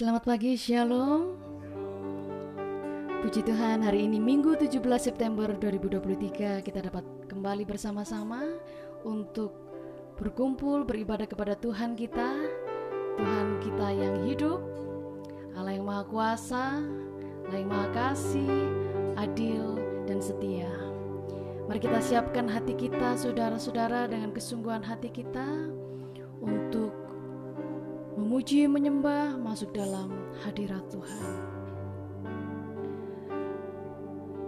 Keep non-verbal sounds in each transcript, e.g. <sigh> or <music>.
Selamat pagi, Shalom. Puji Tuhan, hari ini Minggu 17 September 2023 kita dapat kembali bersama-sama untuk berkumpul beribadah kepada Tuhan kita, Tuhan kita yang hidup, Allah yang Maha Kuasa, Allah yang Maha Kasih, adil, dan setia. Mari kita siapkan hati kita, saudara-saudara, dengan kesungguhan hati kita untuk memuji, menyembah, masuk dalam hadirat Tuhan.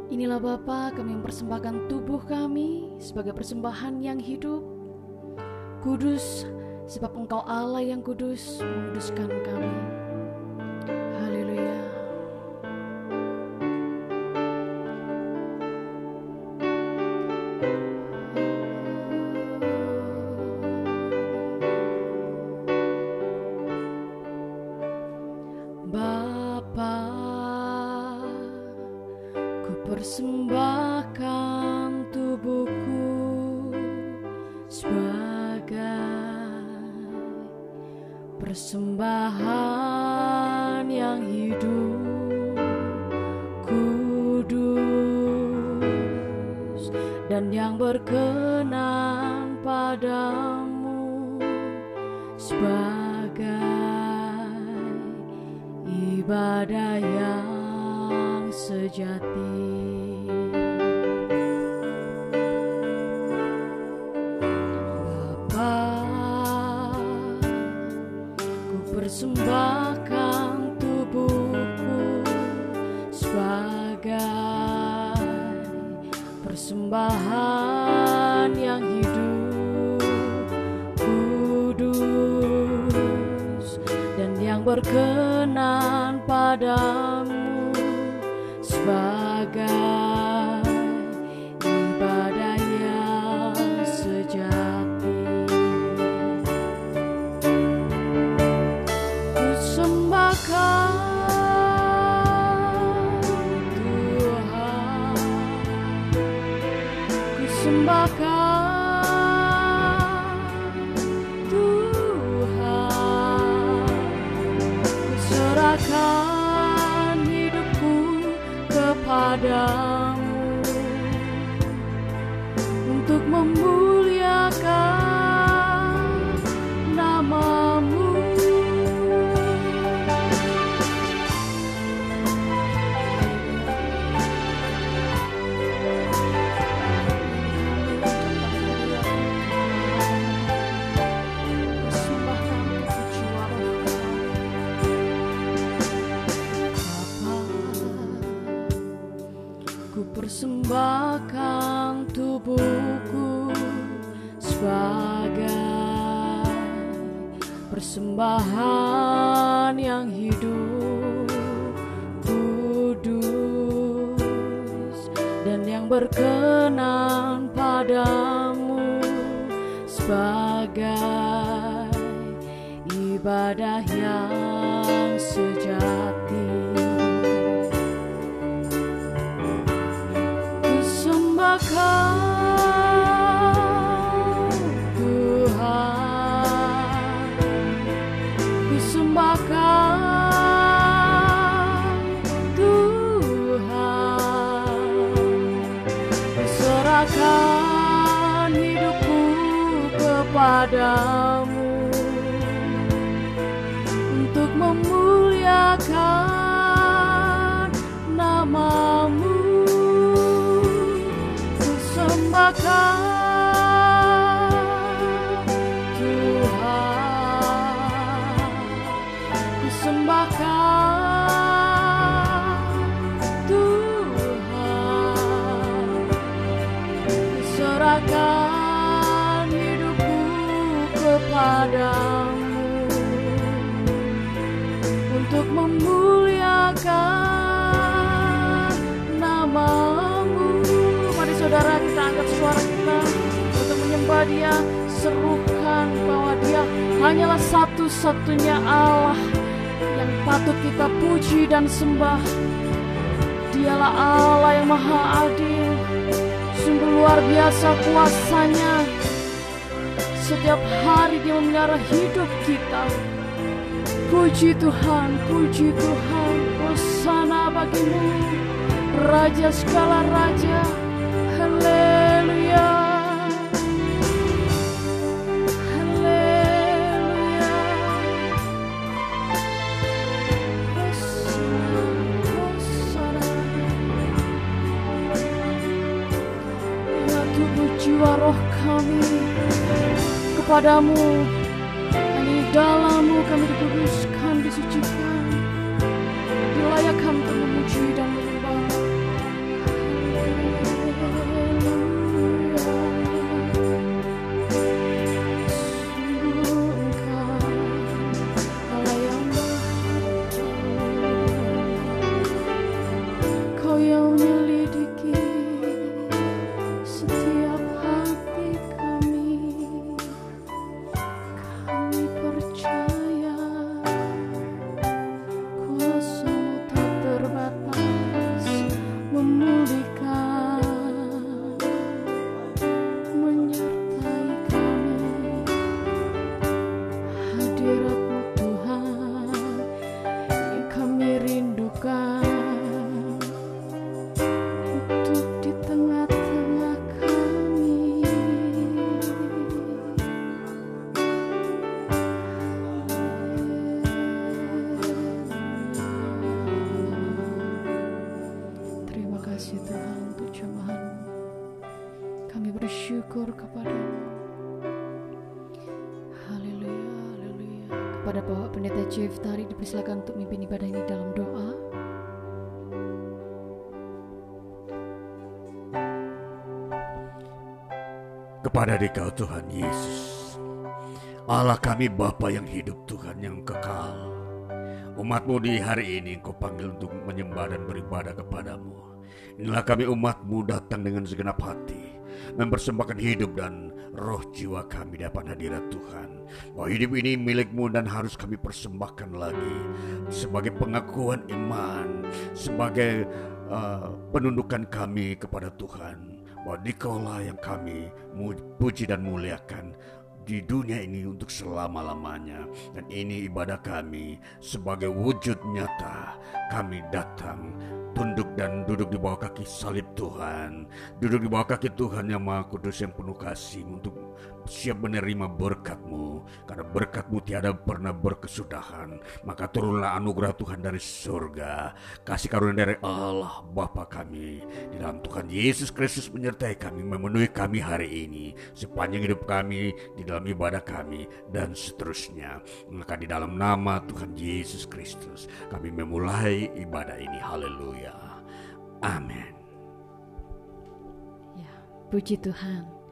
Inilah Bapa, kami mempersembahkan tubuh kami sebagai persembahan yang hidup, kudus, sebab Engkau Allah yang kudus menguduskan kami. Persembahan yang hidup, kudus, dan yang berkenan padamu sebagai ibadah yang sejati. Kusembahkan Dia Serukan bahwa dia hanyalah satu-satunya Allah Yang patut kita puji dan sembah. Dialah Allah yang maha adil Sungguh luar biasa kuasanya. Setiap hari dia memelihara hidup kita. Puji Tuhan, puji Tuhan, Hosana bagimu, Raja segala Raja, Haleluya. Kepadamu. Hanya dalammu kami dikuduskan, Jeff Tari dipersilakan untuk mimpin ibadah ini dalam doa. kepada Dikau Tuhan Yesus. Allah kami Bapa yang hidup Tuhan yang kekal. Umatmu di hari ini kau panggil untuk menyembah dan beribadah kepadamu. Inilah kami umatmu datang dengan segenap hati. Mempersembahkan hidup dan roh jiwa kami depan hadirat Tuhan. Bahwa hidup ini milikmu dan harus kami persembahkan lagi. Sebagai pengakuan iman. Sebagai uh, penundukan kami kepada Tuhan bahwa dikaulah yang kami puji dan muliakan di dunia ini untuk selama-lamanya dan ini ibadah kami sebagai wujud nyata kami datang tunduk dan duduk di bawah kaki salib Tuhan. Duduk di bawah kaki Tuhan yang maha kudus yang penuh kasih untuk siap menerima berkatmu. Karena berkatmu tiada pernah berkesudahan maka turunlah anugerah Tuhan dari surga. Kasih karunia dari Allah Bapa kami. Di dalam Tuhan Yesus Kristus menyertai kami memenuhi kami hari ini. Sepanjang hidup kami di dalam ibadah kami dan seterusnya. Maka di dalam nama Tuhan Yesus Kristus kami memulai ibadah ini. Haleluya amin Ya, puji Tuhan.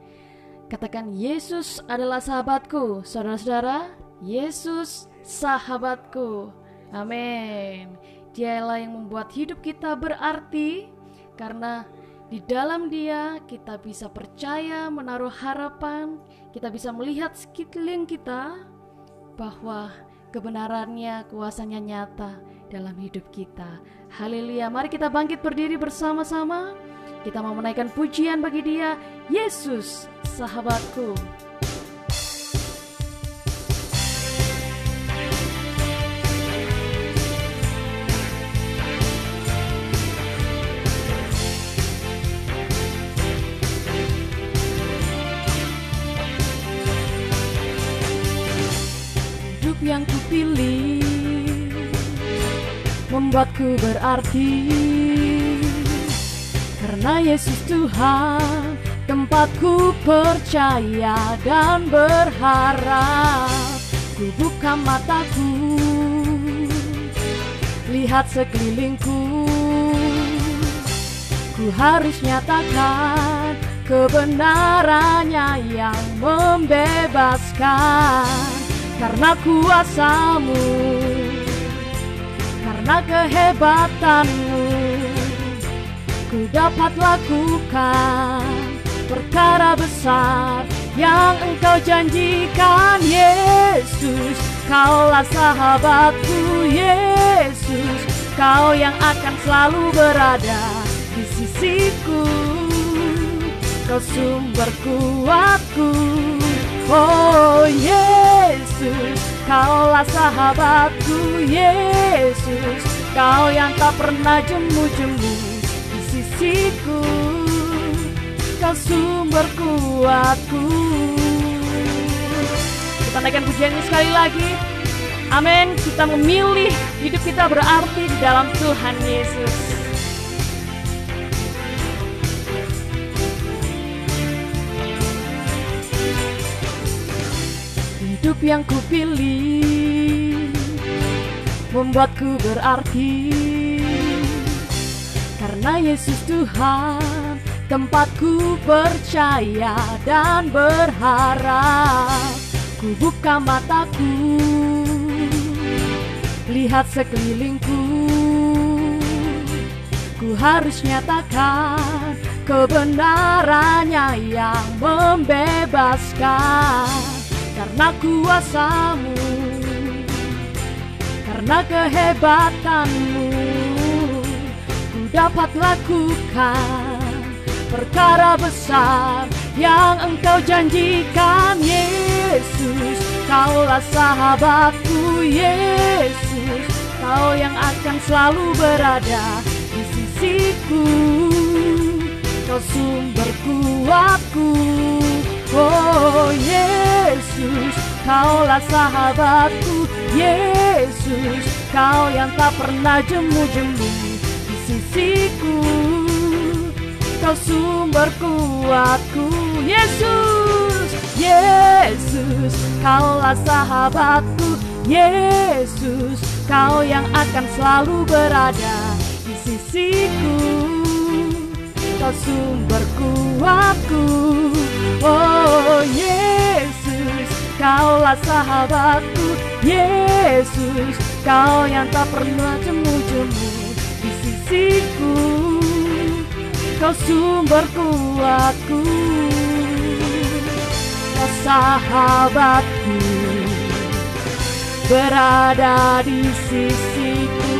Katakan Yesus adalah sahabatku, saudara-saudara. Yesus sahabatku. Amin. Dialah yang membuat hidup kita berarti karena di dalam Dia kita bisa percaya, menaruh harapan, kita bisa melihat sekeliling kita bahwa kebenarannya, kuasanya nyata dalam hidup kita. Haleluya. Mari kita bangkit berdiri bersama-sama. Kita mau menaikkan pujian bagi Dia, Yesus, sahabatku. Hidup yang kupilih membuatku berarti. Karena Yesus Tuhan tempatku percaya dan berharap. Ku buka mataku lihat sekelilingku. Ku harus nyatakan kebenarannya yang membebaskan. Karena kuasamu Karena kehebatanmu. Ku dapat lakukan perkara besar yang engkau janjikan Yesus. Kaulah sahabatku Yesus. Kau yang akan selalu berada di sisiku. Kau sumber kuatku. Oh Yesus Kaulah sahabatku Yesus. Kau yang tak pernah jemu-jemu di sisiku. Kau sumber kuatku. Kita naikkan pujian ini sekali lagi. Amin. Kita memilih hidup kita berarti di dalam Tuhan Yesus Hidup yang kupilih Membuatku berarti. Karena Yesus Tuhan Tempatku percaya dan berharap Ku buka mataku Lihat sekelilingku. Ku harus nyatakan kebenarannya yang membebaskan karena kuasamu Karena kehebatanmu Ku dapat lakukan Perkara besar yang engkau janjikan Yesus. Kaulah sahabatku Yesus. Kau yang akan selalu berada di sisiku. Kau sumber kuatku Oh Yesus, kaulah sahabatku. Yesus, kau yang tak pernah jemu-jemu di sisiku. Kau sumber kuatku. Yesus, Yesus, kaulah sahabatku. Yesus, kau yang akan selalu berada di sisiku Kau sumber kuatku. Oh Yesus, kaulah sahabatku. Yesus, kau yang tak pernah jemu-jemu di sisiku. Kau sumber kuatku. Kau sahabatku. Berada di sisiku.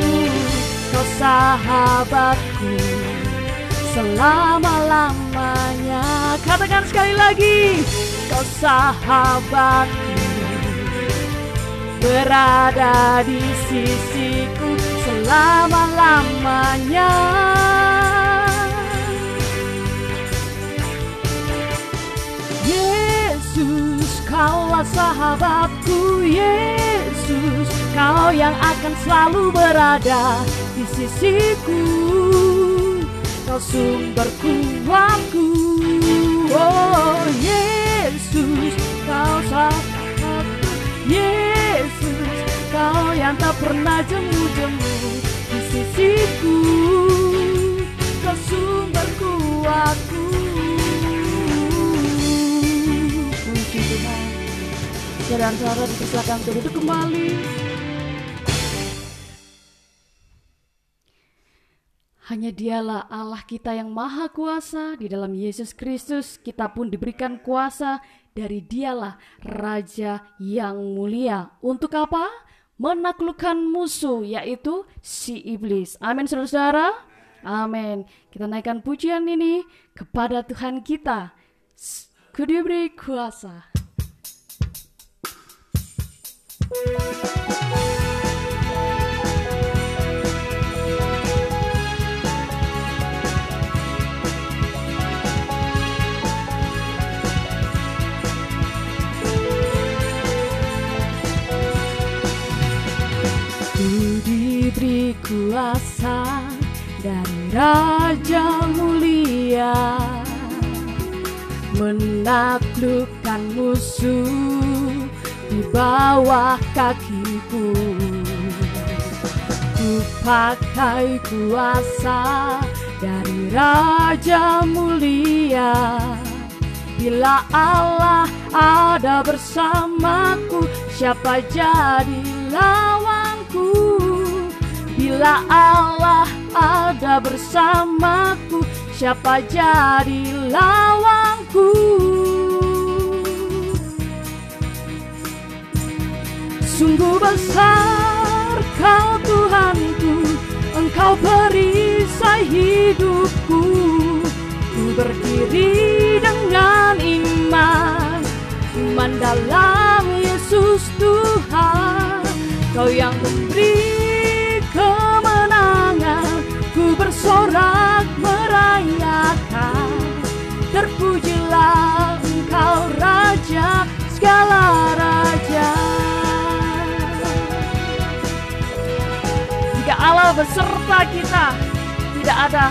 Kau sahabatku selama-lamanya. Katakan sekali lagi Kau sahabatku Berada di sisiku selama-lamanya. Yesus kaulah sahabatku. Yesus Kau yang akan selalu berada di sisiku sumber kuatku. Oh Yesus Kau sahabatku Yesus Kau yang tak pernah jemu-jemu Di sisiku. Kau sumber kuatku. Puji Tuhan. Saudara-saudara dipersilakan untuk duduk kembali Hanya dialah Allah kita yang maha kuasa di dalam Yesus Kristus kita pun diberikan kuasa dari dialah Raja yang mulia. Untuk apa? Menaklukkan musuh yaitu si iblis. Amin saudara-saudara. Amin. Kita naikkan pujian ini kepada Tuhan kita. Ku diberi kuasa. Ku kuasa dari Raja Mulia Menaklukkan musuh di bawah kakiku. Ku pakai kuasa dari Raja Mulia. Bila Allah ada bersamaku Siapa jadi lawanku Bila Allah ada bersamaku Siapa jadi lawanku Sungguh besar kau Tuhanku Engkau perisai hidupku. Ku berdiri dengan iman Iman dalam Yesus Tuhan. Kau yang memberi Ku bersorak merayakan Terpujilah engkau Raja segala Raja. Jika Allah beserta kita Tidak ada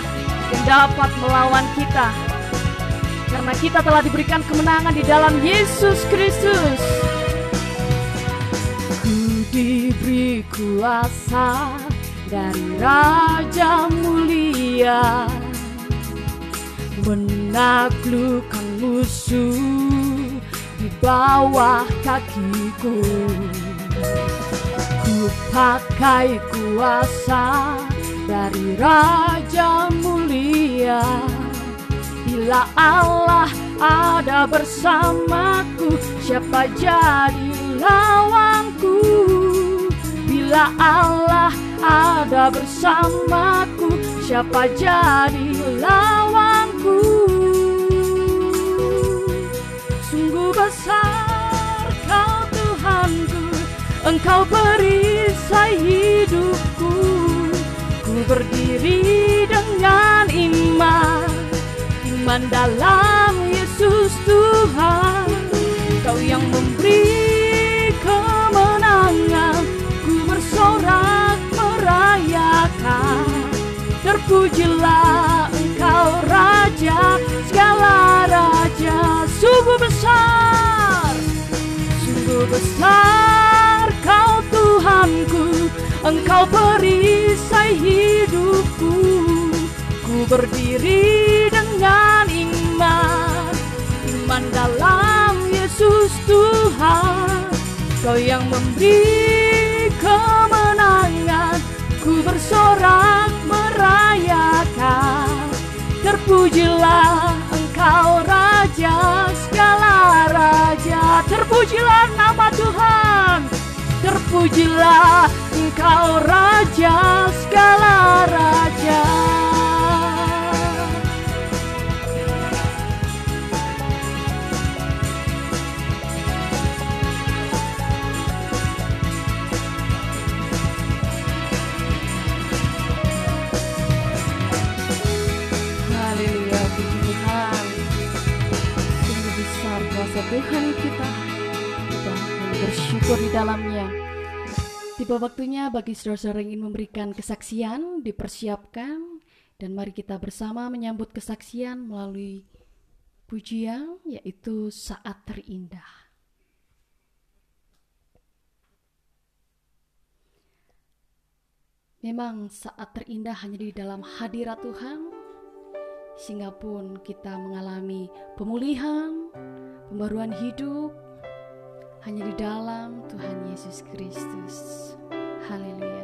yang dapat melawan kita. Karena kita telah diberikan kemenangan di dalam Yesus Kristus. Diberi kuasa dari Raja mulia menaklukkan musuh di bawah kakiku. Ku pakai kuasa dari Raja mulia. Bila Allah ada bersamaku siapa jadi lawanku Bila Allah ada bersamaku Siapa jadi lawanku? Sungguh besar kau Tuhanku. Engkau perisai hidupku. Ku berdiri dengan iman. Iman dalam Yesus Tuhan. Kau yang memberi Terpujilah engkau Raja Segala Raja Sungguh besar. Sungguh besar kau Tuhanku Engkau perisai hidupku. Ku berdiri dengan iman Iman dalam Yesus Tuhan. Kau yang memberi kemenangan Ku bersorak merayakan. Terpujilah engkau Raja segala Raja. Terpujilah nama Tuhan. Terpujilah engkau Raja segala Raja Tuhan kita Kita bersyukur di dalamnya. Tiba waktunya bagi saudara-saudara yang ingin memberikan kesaksian Dipersiapkan Dan mari kita bersama menyambut kesaksian melalui pujian Yaitu saat terindah. Memang saat terindah hanya di dalam hadirat Tuhan sehingga pun kita mengalami pemulihan, pembaruan hidup hanya di dalam Tuhan Yesus Kristus. Haleluya.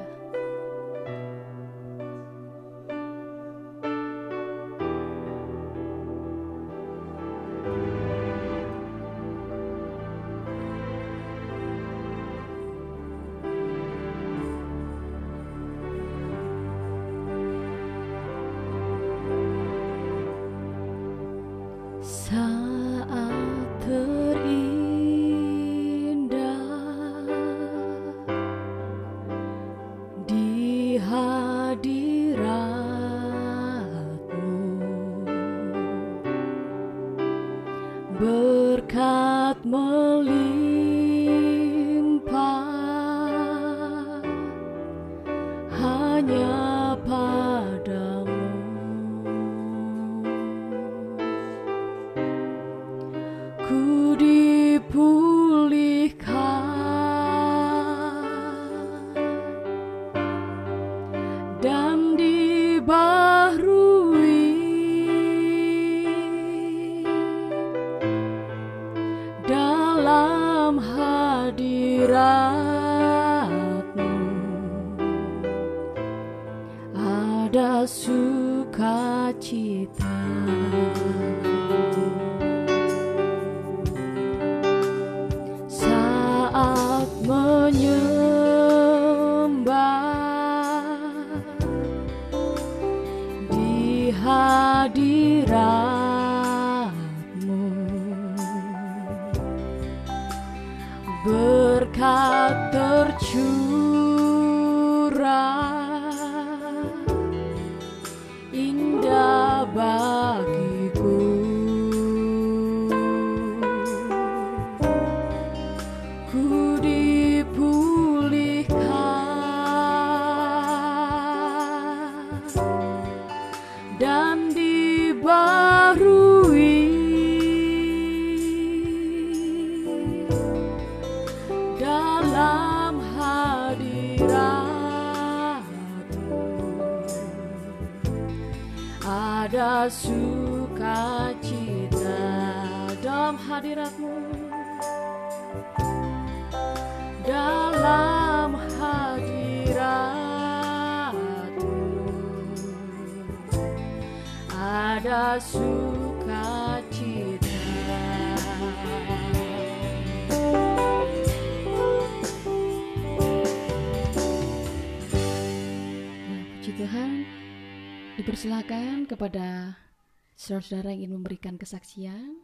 Saudara-saudara ingin memberikan kesaksian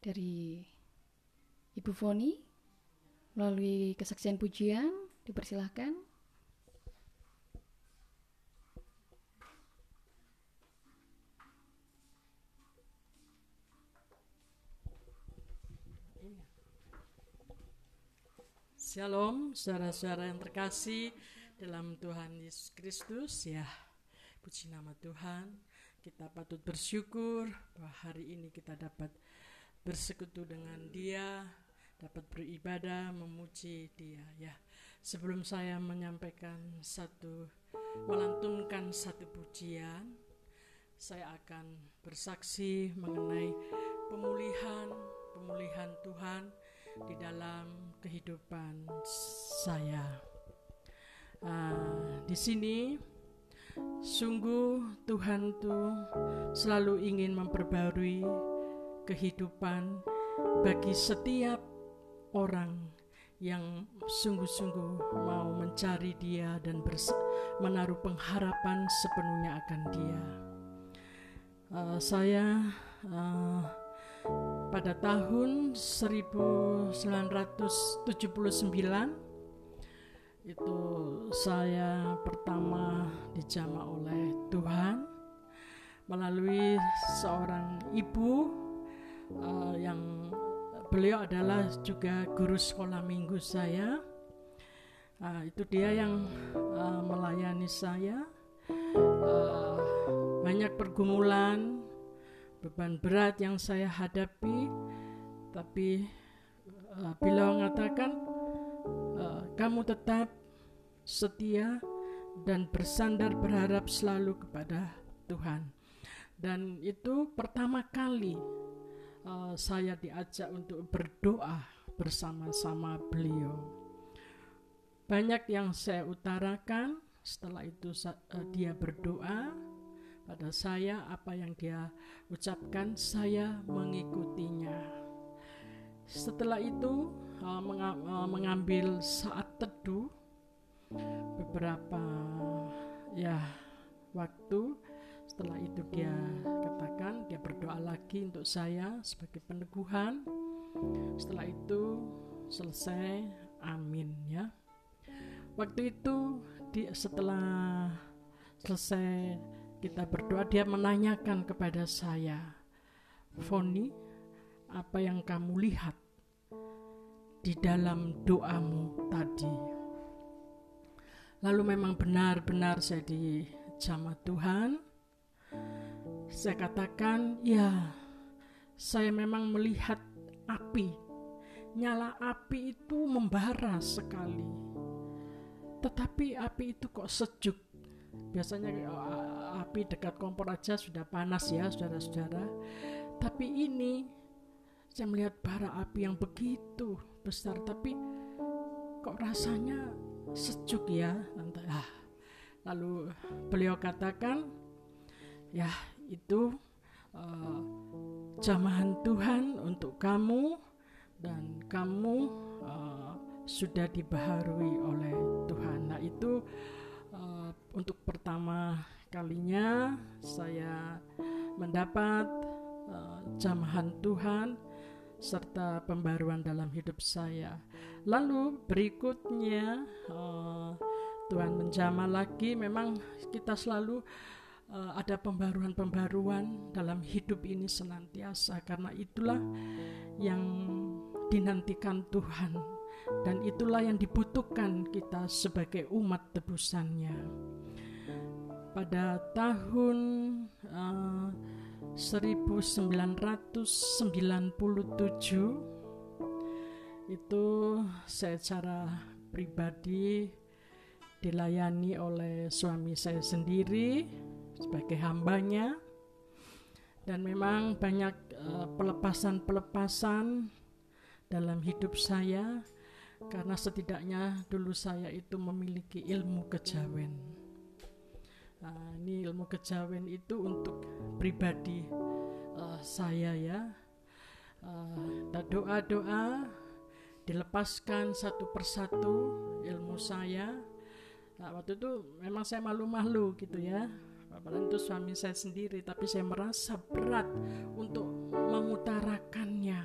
dari Ibu Foni melalui kesaksian pujian dipersilahkan. Shalom, saudara-saudara yang terkasih dalam Tuhan Yesus Kristus ya. Puji nama Tuhan. Kita patut bersyukur bahwa hari ini kita dapat bersekutu dengan Dia, dapat beribadah, memuji Dia ya. Sebelum saya menyampaikan satu melantunkan satu pujian, saya akan bersaksi mengenai pemulihan pemulihan Tuhan di dalam kehidupan saya. Uh, di sini sungguh Tuhan tuh selalu ingin memperbarui kehidupan bagi setiap orang yang sungguh-sungguh mau mencari Dia dan menaruh pengharapan sepenuhnya akan Dia. Uh, saya uh, pada tahun 1979 itu saya pertama dijamah oleh Tuhan melalui seorang ibu uh, yang beliau adalah juga guru sekolah minggu saya. Uh, itu dia yang uh, melayani saya. Uh, banyak pergumulan, beban berat yang saya hadapi, tapi uh, beliau mengatakan uh, kamu tetap setia dan bersandar berharap selalu kepada Tuhan. Dan itu pertama kali uh, saya diajak untuk berdoa bersama-sama beliau. Banyak yang saya utarakan, setelah itu uh, dia berdoa pada saya apa yang dia ucapkan saya mengikutinya. Setelah itu uh, mengambil saat teduh beberapa ya waktu setelah itu dia katakan dia berdoa lagi untuk saya sebagai peneguhan. Setelah itu selesai, amin ya. Waktu itu di, setelah selesai kita berdoa dia menanyakan kepada saya, Foni, apa yang kamu lihat di dalam doamu tadi? Lalu memang benar-benar saya di jamaah Tuhan saya katakan, ya, saya memang melihat api. Nyala api itu membara sekali. Tetapi api itu kok sejuk. Biasanya api dekat kompor aja sudah panas ya, saudara-saudara. Tapi ini saya melihat bara api yang begitu besar, tapi kok rasanya sejuk ya. Ah. Lalu beliau katakan, ya itu uh, jamahan Tuhan untuk kamu dan kamu uh, sudah dibaharui oleh Tuhan. Nah itu uh, untuk pertama kalinya saya mendapat uh, jamahan Tuhan serta pembaruan dalam hidup saya. Lalu berikutnya uh, Tuhan menjamah lagi. Memang kita selalu uh, ada pembaruan-pembaruan dalam hidup ini senantiasa karena itulah yang dinantikan Tuhan dan itulah yang dibutuhkan kita sebagai umat tebusannya pada tahun uh, 1997 itu saya secara pribadi dilayani oleh suami saya sendiri sebagai hambanya dan memang banyak uh, pelepasan-pelepasan dalam hidup saya karena setidaknya dulu saya itu memiliki ilmu kejawen. Nah, ini ilmu kejawen itu untuk pribadi uh, saya ya. Uh, doa-doa dilepaskan satu persatu ilmu saya. Nah, waktu itu memang saya malu-malu gitu ya. Apalagi itu suami saya sendiri, tapi saya merasa berat untuk mengutarakannya.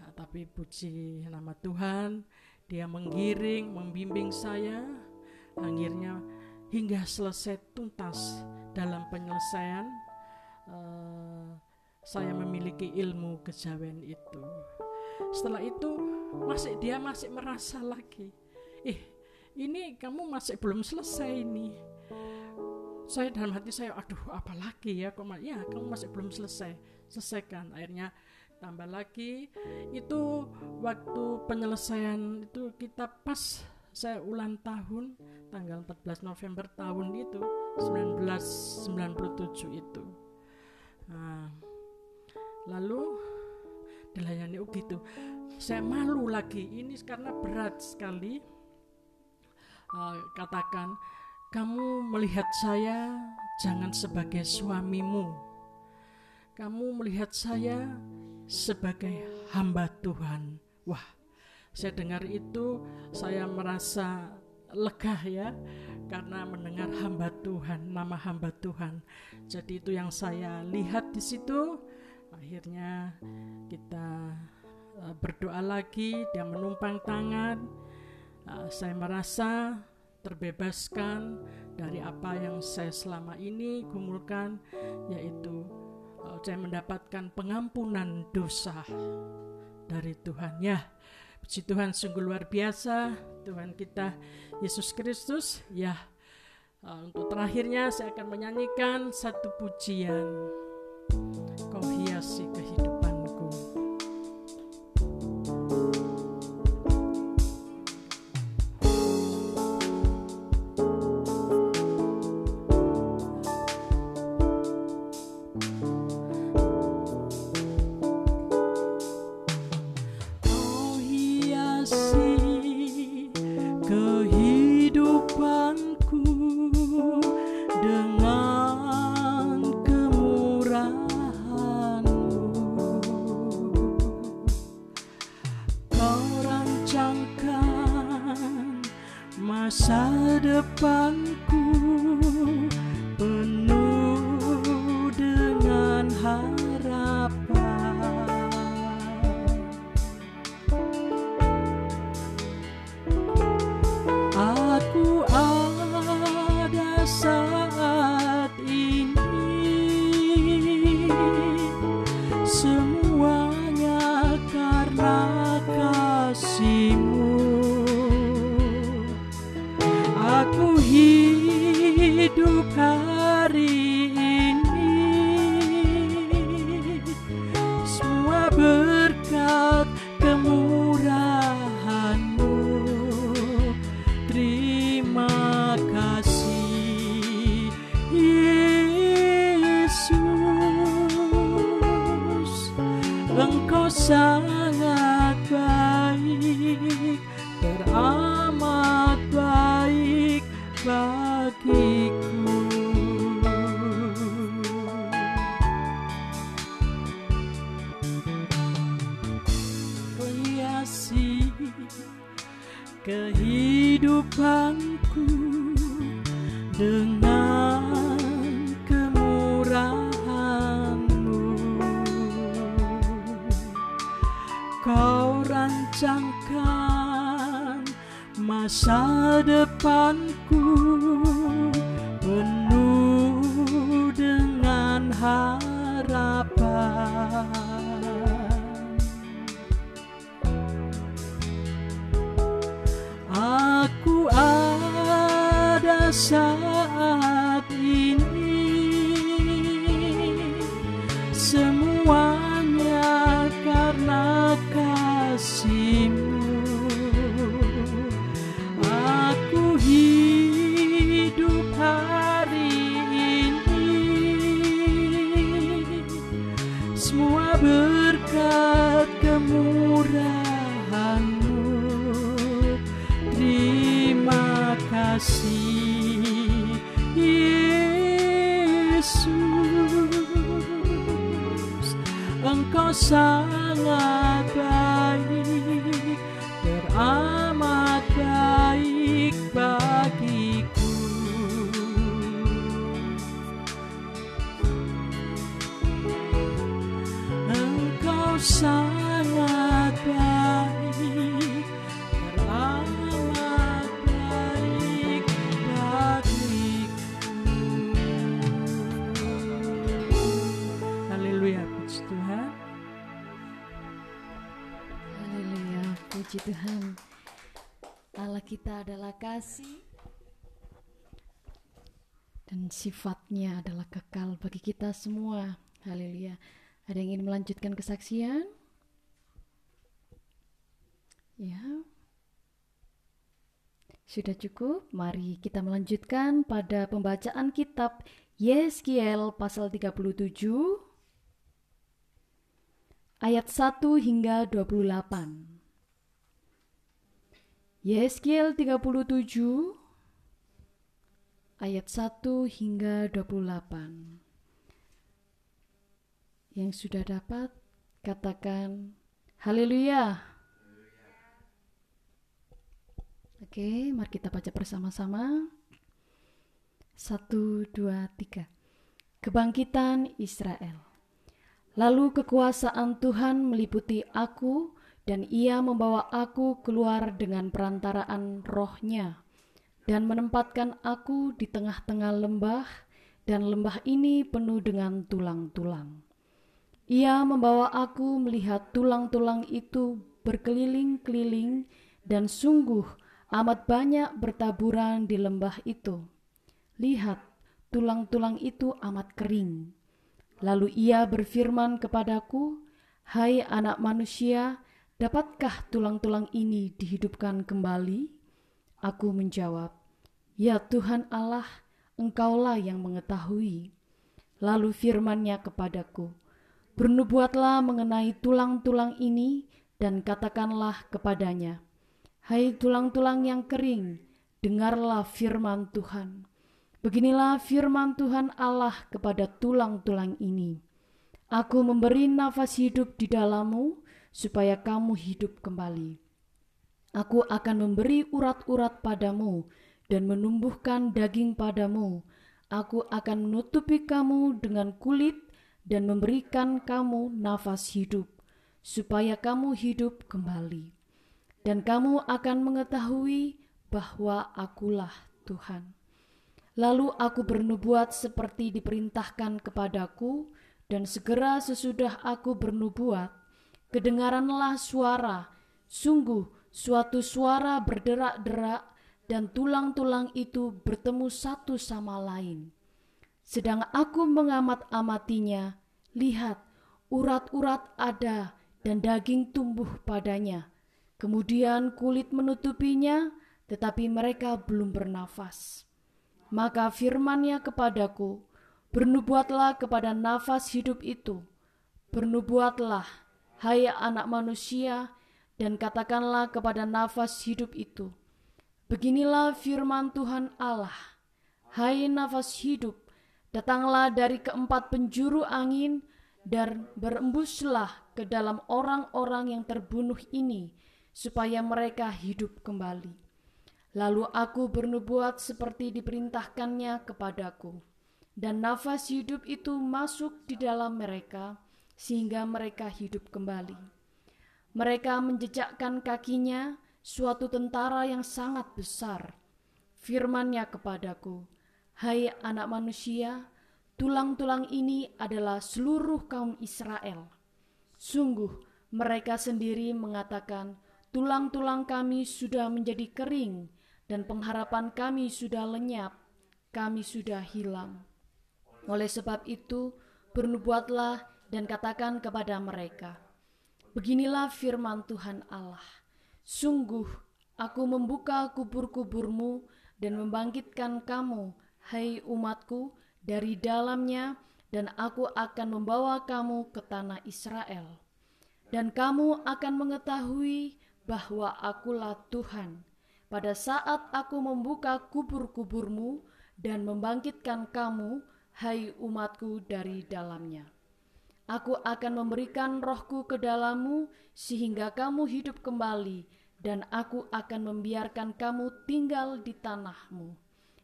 Nah, tapi puji nama Tuhan, Dia menggiring, membimbing saya. Akhirnya hingga selesai tuntas dalam penyelesaian uh, saya memiliki ilmu kejawen itu. Setelah itu masih dia masih merasa lagi, eh ini kamu masih belum selesai ini. Saya dalam hati saya, aduh apalagi ya, kok ya kamu masih belum selesai, selesaikan. Akhirnya tambah lagi itu waktu penyelesaian itu kita pas saya ulang tahun tanggal 14 November tahun itu 1997 itu. Nah, lalu dilayani oh gitu saya malu lagi ini karena berat sekali. Uh, katakan kamu melihat saya jangan sebagai suamimu. Kamu melihat saya sebagai hamba Tuhan. Wah saya dengar itu saya merasa lega ya karena mendengar hamba Tuhan, nama hamba Tuhan. Jadi itu yang saya lihat di situ. Akhirnya kita uh, berdoa lagi, dia menumpang tangan. Uh, saya merasa terbebaskan dari apa yang saya selama ini gumulkan yaitu uh, saya mendapatkan pengampunan dosa dari Tuhan ya Puji Tuhan sungguh luar biasa. Tuhan kita Yesus Kristus. Ya uh, untuk terakhirnya saya akan menyanyikan satu pujian. Kau hiasi kehidupan sifatnya adalah kekal bagi kita semua. Haleluya. Ada yang ingin melanjutkan kesaksian? Ya. Sudah cukup? Mari kita melanjutkan pada pembacaan kitab Yeskiel pasal 37 ayat 1 hingga 28. Yeskiel 37 ayat 1 hingga 28. Yang sudah dapat katakan haleluya. Oke, mari kita baca bersama-sama. Satu, dua, tiga. Kebangkitan Israel. Lalu kekuasaan Tuhan meliputi aku dan ia membawa aku keluar dengan perantaraan rohnya dan menempatkan aku di tengah-tengah lembah dan lembah ini penuh dengan tulang-tulang. Ia membawa aku melihat tulang-tulang itu berkeliling-keliling dan sungguh amat banyak bertaburan di lembah itu. Lihat, tulang-tulang itu amat kering. Lalu ia berfirman kepadaku, "Hai anak manusia, dapatkah tulang-tulang ini dihidupkan kembali?" Aku menjawab, "Ya Tuhan Allah, Engkaulah yang mengetahui." Lalu firman-Nya kepadaku, "Bernubuatlah mengenai tulang-tulang ini dan katakanlah kepadanya, Hai tulang-tulang yang kering, dengarlah firman Tuhan. Beginilah firman Tuhan Allah kepada tulang-tulang ini. Aku memberi nafas hidup di dalammu supaya kamu hidup kembali. Aku akan memberi urat-urat padamu dan menumbuhkan daging padamu. Aku akan menutupi kamu dengan kulit dan memberikan kamu nafas hidup, supaya kamu hidup kembali. Dan kamu akan mengetahui bahwa akulah Tuhan. Lalu aku bernubuat seperti diperintahkan kepadaku, dan segera sesudah aku bernubuat, kedengaranlah suara, sungguh suatu suara berderak-derak, dan tulang-tulang itu bertemu satu sama lain. Sedang aku mengamat-amatinya, lihat, urat-urat ada dan daging tumbuh padanya. Kemudian kulit menutupinya, tetapi mereka belum bernafas. Maka firman-Nya kepadaku, bernubuatlah kepada nafas hidup itu. Bernubuatlah, hai anak manusia, dan katakanlah kepada nafas hidup itu. Beginilah firman Tuhan Allah, hai nafas hidup, datanglah dari keempat penjuru angin dan berembuslah ke dalam orang-orang yang terbunuh ini, supaya mereka hidup kembali. Lalu aku bernubuat seperti diperintahkannya kepadaku, dan nafas hidup itu masuk di dalam mereka, sehingga mereka hidup kembali. Mereka menjejakkan kakinya suatu tentara yang sangat besar. Firman-Nya kepadaku, Hai anak manusia, tulang-tulang ini adalah seluruh kaum Israel. Sungguh, mereka sendiri mengatakan, tulang-tulang kami sudah menjadi kering, dan pengharapan kami sudah lenyap, kami sudah hilang. Oleh sebab itu, bernubuatlah dan katakan kepada mereka, Beginilah firman Tuhan Allah, Sungguh, aku membuka kubur-kuburmu dan membangkitkan kamu, hai umatku, dari dalamnya, dan aku akan membawa kamu ke tanah Israel. Dan kamu akan mengetahui bahwa akulah Tuhan, pada saat aku membuka kubur-kuburmu dan membangkitkan kamu, hai umatku dari dalamnya. Aku akan memberikan rohku ke dalammu sehingga kamu hidup kembali dan aku akan membiarkan kamu tinggal di tanahmu.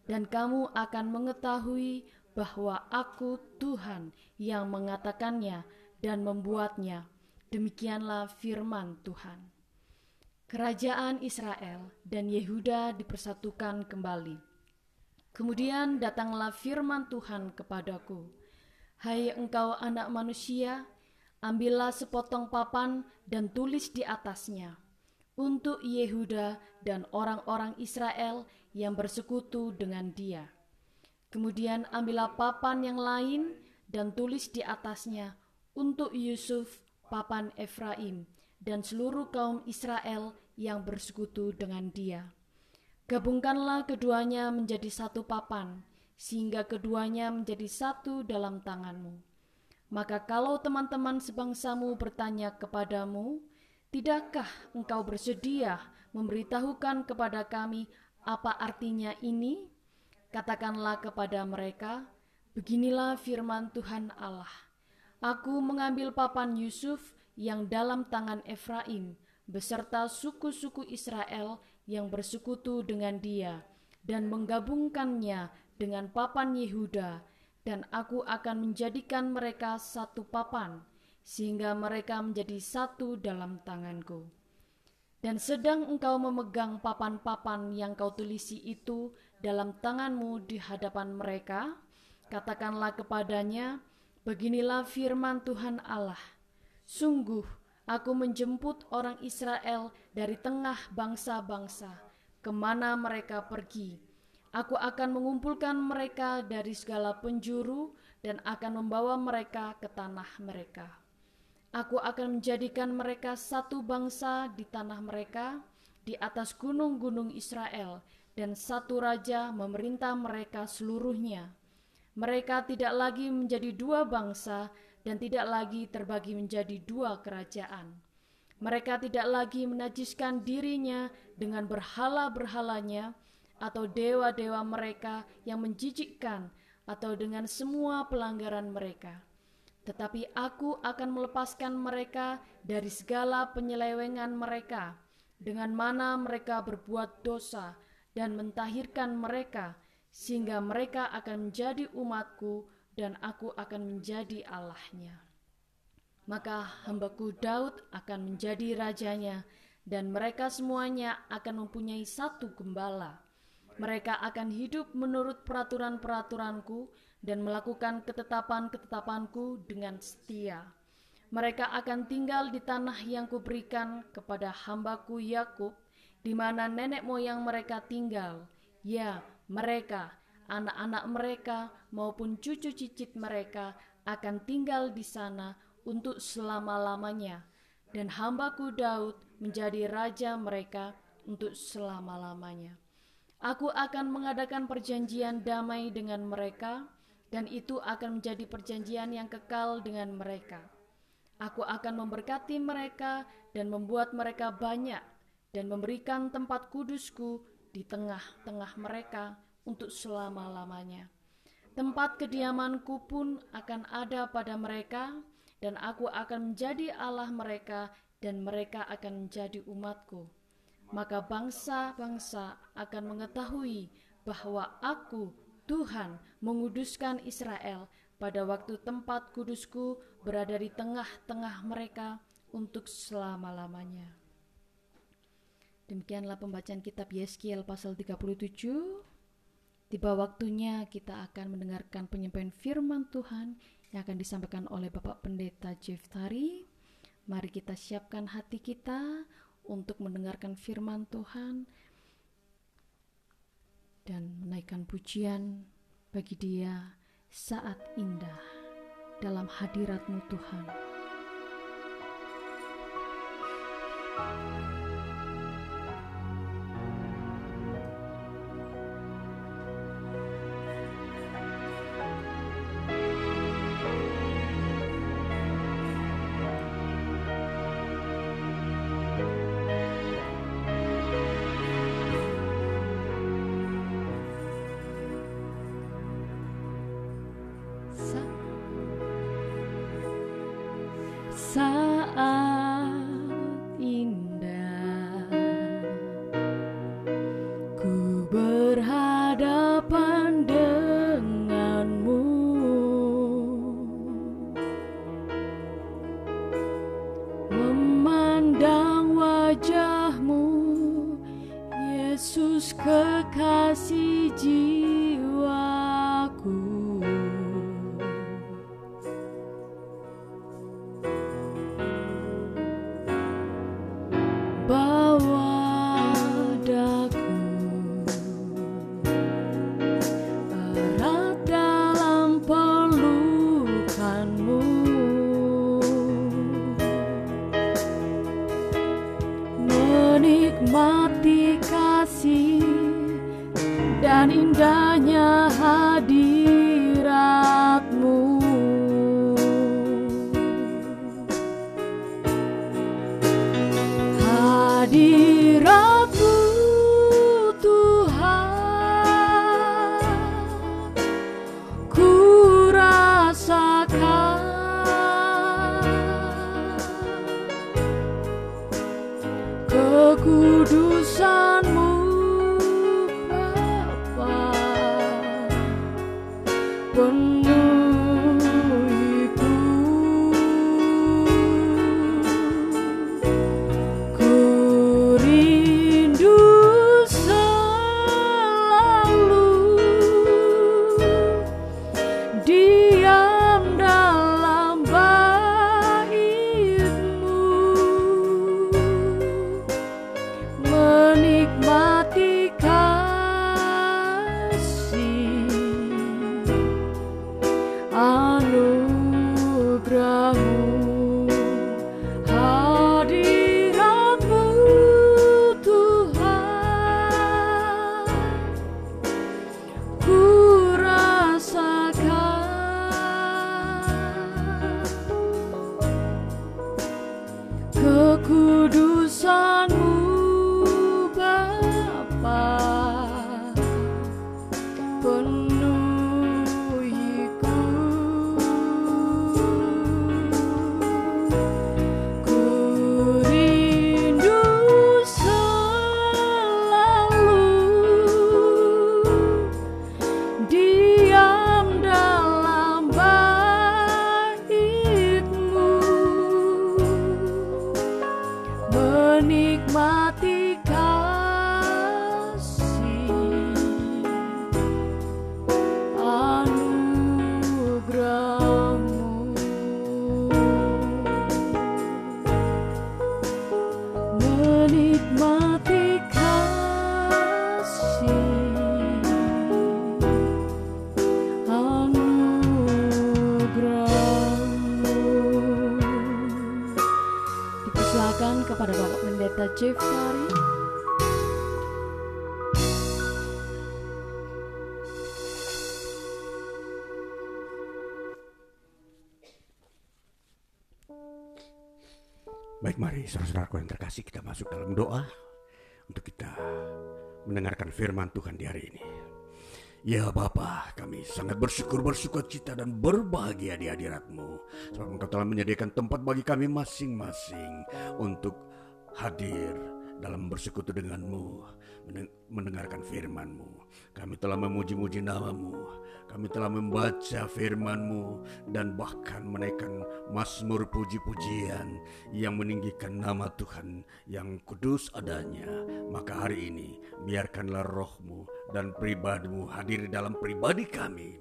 Dan kamu akan mengetahui bahwa aku Tuhan yang mengatakannya dan membuatnya. Demikianlah firman Tuhan. Kerajaan Israel dan Yehuda dipersatukan kembali. Kemudian datanglah firman Tuhan kepadaku, Hai engkau anak manusia, ambillah sepotong papan dan tulis di atasnya, untuk Yehuda dan orang-orang Israel yang bersekutu dengan dia. Kemudian ambillah papan yang lain dan tulis di atasnya, untuk Yusuf, papan Efraim, dan seluruh kaum Israel yang bersekutu dengan dia. Gabungkanlah keduanya menjadi satu papan, sehingga keduanya menjadi satu dalam tanganmu. Maka kalau teman-teman sebangsamu bertanya kepadamu, Tidakkah engkau bersedia memberitahukan kepada kami apa artinya ini? Katakanlah kepada mereka, Beginilah firman Tuhan Allah. Aku mengambil papan Yusuf yang dalam tangan Efraim, beserta suku-suku Israel yang bersekutu dengan dia, dan menggabungkannya dengan papan Yehuda, dan aku akan menjadikan mereka satu papan, sehingga mereka menjadi satu dalam tanganku. Dan sedang engkau memegang papan-papan yang kau tulisi itu dalam tanganmu di hadapan mereka, katakanlah kepadanya, Beginilah firman Tuhan Allah, Sungguh, Aku menjemput orang Israel dari tengah bangsa-bangsa, ke mana mereka pergi. Aku akan mengumpulkan mereka dari segala penjuru dan akan membawa mereka ke tanah mereka. Aku akan menjadikan mereka satu bangsa di tanah mereka, di atas gunung-gunung Israel, dan satu raja memerintah mereka seluruhnya. Mereka tidak lagi menjadi dua bangsa, dan tidak lagi terbagi menjadi dua kerajaan. Mereka tidak lagi menajiskan dirinya dengan berhala-berhalanya atau dewa-dewa mereka yang menjijikkan atau dengan semua pelanggaran mereka. Tetapi aku akan melepaskan mereka dari segala penyelewengan mereka, dengan mana mereka berbuat dosa dan mentahirkan mereka, sehingga mereka akan menjadi umatku dan aku akan menjadi Allahnya. Maka hambaku Daud akan menjadi rajanya, dan mereka semuanya akan mempunyai satu gembala. Mereka akan hidup menurut peraturan-peraturanku dan melakukan ketetapan-ketetapanku dengan setia. Mereka akan tinggal di tanah yang kuberikan kepada hambaku Yakub, di mana nenek moyang mereka tinggal. Ya, mereka anak-anak mereka maupun cucu cicit mereka akan tinggal di sana untuk selama-lamanya, dan hambaku Daud menjadi raja mereka untuk selama-lamanya. Aku akan mengadakan perjanjian damai dengan mereka, dan itu akan menjadi perjanjian yang kekal dengan mereka. Aku akan memberkati mereka dan membuat mereka banyak, dan memberikan tempat kudusku di tengah-tengah mereka untuk selama-lamanya. Tempat kediamanku pun akan ada pada mereka, dan aku akan menjadi Allah mereka, dan mereka akan menjadi umatku. Maka bangsa-bangsa akan mengetahui bahwa aku, Tuhan, menguduskan Israel pada waktu tempat kudusku berada di tengah-tengah mereka untuk selama-lamanya. Demikianlah pembacaan kitab Yeskiel pasal 37 Tiba waktunya kita akan mendengarkan penyampaian firman Tuhan yang akan disampaikan oleh Bapak Pendeta Jeff Tari. Mari kita siapkan hati kita untuk mendengarkan firman Tuhan dan menaikkan pujian bagi dia saat indah dalam hadiratmu Tuhan. Baik mari saudara-saudaraku yang terkasih kita masuk dalam doa untuk kita mendengarkan firman Tuhan di hari ini. Ya Bapa, kami sangat bersyukur, bersuka cita dan berbahagia di hadiratmu. Sebab engkau telah menyediakan tempat bagi kami masing-masing untuk hadir dalam bersekutu denganmu, mendengarkan firmanmu. Kami telah memuji-muji namamu, kami telah membaca firman-Mu dan bahkan menaikkan mazmur puji-pujian yang meninggikan nama Tuhan yang kudus adanya. Maka hari ini biarkanlah rohmu dan pribadimu hadir dalam pribadi kami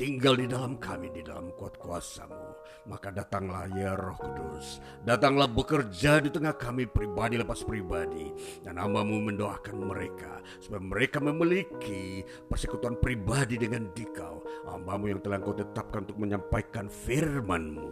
tinggal di dalam kami di dalam kuat kuasamu maka datanglah ya roh kudus. Datanglah bekerja di tengah kami pribadi lepas pribadi. Dan hambamu mendoakan mereka supaya mereka memiliki persekutuan pribadi dengan dikau. Hambamu yang telah kau tetapkan untuk menyampaikan firmanmu.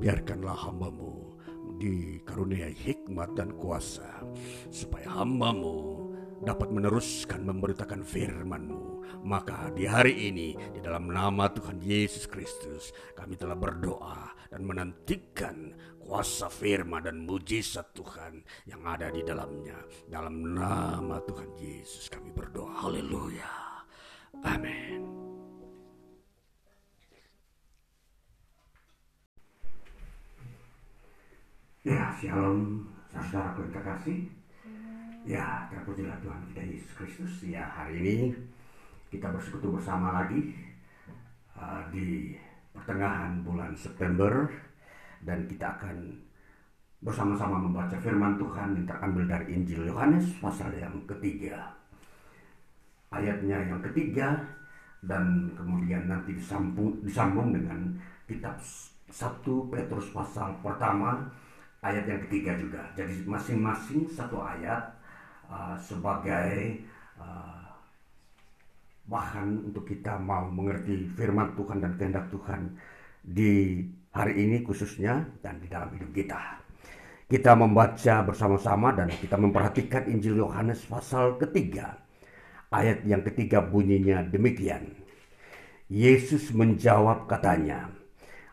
Biarkanlah hambamu dikaruniai hikmat dan kuasa supaya hambamu dapat meneruskan memberitakan firman-Mu. Maka di hari ini di dalam nama Tuhan Yesus Kristus kami telah berdoa dan menantikan kuasa firman dan mujizat Tuhan yang ada di dalamnya. Dalam nama Tuhan Yesus kami berdoa. Haleluya. Amin. Ya, shalom saudara yang terkasih. Ya, terpujilah Tuhan kita Yesus Kristus. Ya, hari ini kita bersekutu bersama lagi uh, di pertengahan bulan September dan kita akan bersama-sama membaca firman Tuhan yang terambil dari Injil Yohanes pasal yang ketiga. Ayatnya yang ketiga dan kemudian nanti disambung, disambung dengan kitab 1 Petrus pasal pertama ayat yang ketiga juga. Jadi masing-masing satu ayat uh, sebagai uh, bahan untuk kita mau mengerti firman Tuhan dan kehendak Tuhan di hari ini khususnya dan di dalam hidup kita. Kita membaca bersama-sama dan kita memperhatikan Injil Yohanes pasal ketiga. Ayat yang ketiga bunyinya demikian. Yesus menjawab katanya,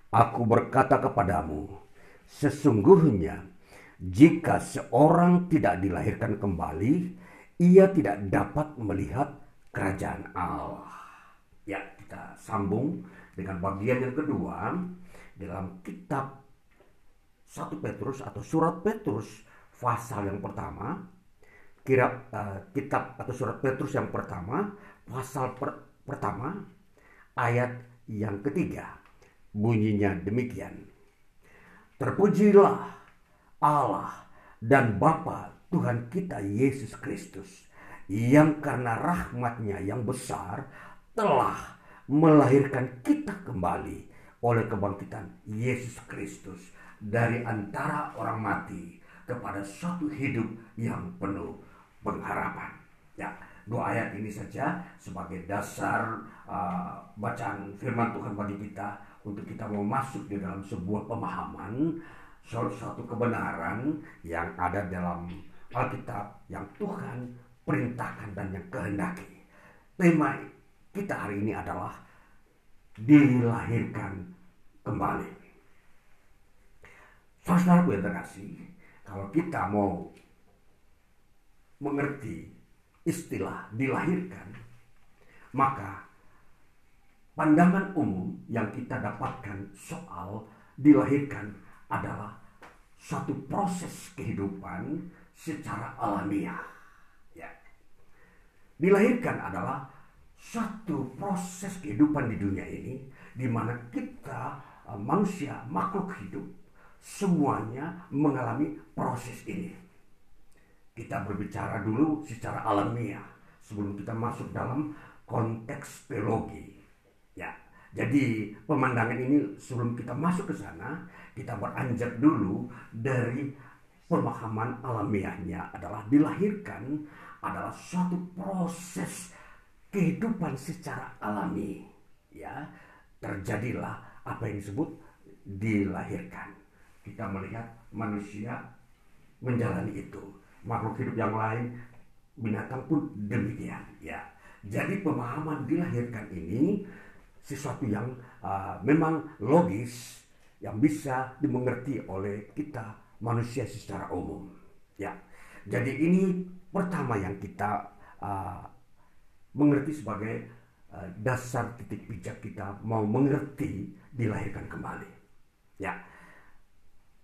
Aku berkata kepadamu, Sesungguhnya, jika seorang tidak dilahirkan kembali, ia tidak dapat melihat kerajaan Allah. Ya, kita sambung dengan bagian yang kedua dalam kitab 1 Petrus atau surat Petrus pasal yang pertama. Kira uh, kitab atau surat Petrus yang pertama pasal per, pertama ayat yang ketiga. Bunyinya demikian. Terpujilah Allah dan Bapa Tuhan kita Yesus Kristus yang karena rahmatnya yang besar telah melahirkan kita kembali oleh kebangkitan Yesus Kristus dari antara orang mati kepada suatu hidup yang penuh pengharapan. Ya, dua ayat ini saja sebagai dasar uh, bacaan firman Tuhan bagi kita untuk kita mau masuk di dalam sebuah pemahaman suatu kebenaran yang ada dalam Alkitab yang Tuhan perintahkan dan yang kehendaki. Tema kita hari ini adalah dilahirkan kembali. Saudara yang terkasih, kalau kita mau mengerti istilah dilahirkan, maka pandangan umum yang kita dapatkan soal dilahirkan adalah suatu proses kehidupan secara alamiah. Dilahirkan adalah suatu proses kehidupan di dunia ini di mana kita uh, manusia makhluk hidup semuanya mengalami proses ini. Kita berbicara dulu secara alamiah sebelum kita masuk dalam konteks teologi Ya, jadi pemandangan ini sebelum kita masuk ke sana, kita beranjak dulu dari pemahaman alamiahnya adalah dilahirkan adalah suatu proses kehidupan secara alami. Ya, terjadilah apa yang disebut dilahirkan. Kita melihat manusia menjalani itu. Makhluk hidup yang lain, binatang pun demikian. Ya, jadi pemahaman dilahirkan ini sesuatu yang uh, memang logis yang bisa dimengerti oleh kita manusia secara umum. Ya, jadi ini pertama yang kita uh, mengerti sebagai uh, dasar titik pijak kita mau mengerti dilahirkan kembali. Ya,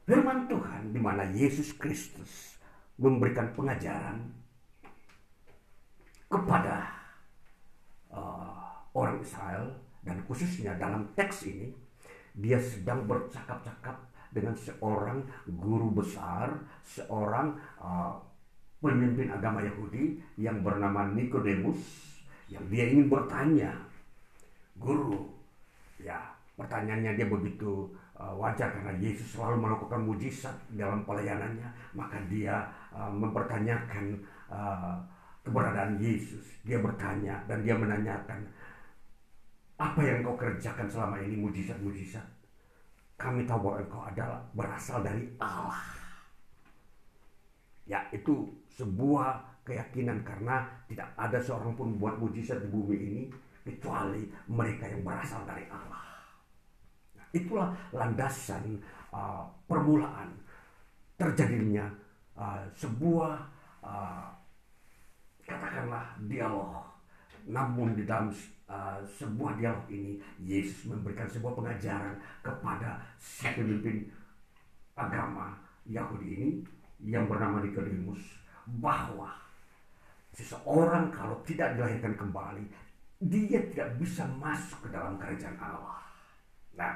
firman Tuhan di mana Yesus Kristus memberikan pengajaran kepada uh, orang Israel dan khususnya dalam teks ini dia sedang bercakap-cakap dengan seorang guru besar, seorang uh, pemimpin agama Yahudi yang bernama Nikodemus yang dia ingin bertanya, guru, ya pertanyaannya dia begitu uh, wajar karena Yesus selalu melakukan mujizat dalam pelayanannya, maka dia uh, mempertanyakan uh, keberadaan Yesus. Dia bertanya dan dia menanyakan, apa yang kau kerjakan selama ini mujizat-mujizat? Kami tahu bahwa engkau adalah berasal dari Allah. Ya, itu sebuah keyakinan karena tidak ada seorang pun buat mujizat di bumi ini kecuali mereka yang berasal dari Allah. Nah, itulah landasan uh, permulaan terjadinya uh, sebuah uh, katakanlah dialog. Namun di dalam uh, sebuah dialog ini Yesus memberikan sebuah pengajaran kepada si pemimpin agama Yahudi ini yang bernama Nikodemus bahwa seseorang kalau tidak dilahirkan kembali dia tidak bisa masuk ke dalam kerajaan Allah. Nah,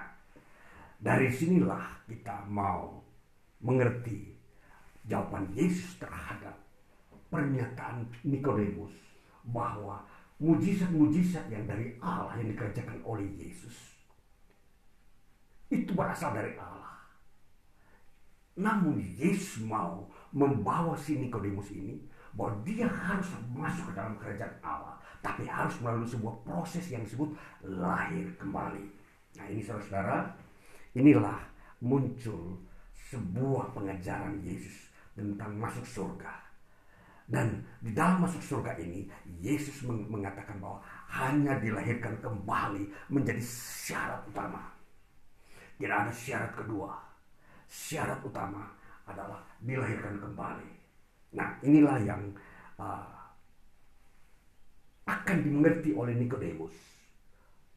dari sinilah kita mau mengerti jawaban Yesus terhadap pernyataan Nikodemus bahwa mujizat-mujizat yang dari Allah yang dikerjakan oleh Yesus itu berasal dari Allah. Namun Yesus mau membawa si Nikodemus ini bahwa dia harus masuk ke dalam kerajaan Allah, tapi harus melalui sebuah proses yang disebut lahir kembali. Nah ini saudara-saudara, inilah muncul sebuah pengajaran Yesus tentang masuk surga. Dan di dalam masuk surga ini, Yesus mengatakan bahwa hanya dilahirkan kembali menjadi syarat utama. Tidak ada syarat kedua. Syarat utama adalah dilahirkan kembali. Nah, inilah yang uh, akan dimengerti oleh Nikodemus.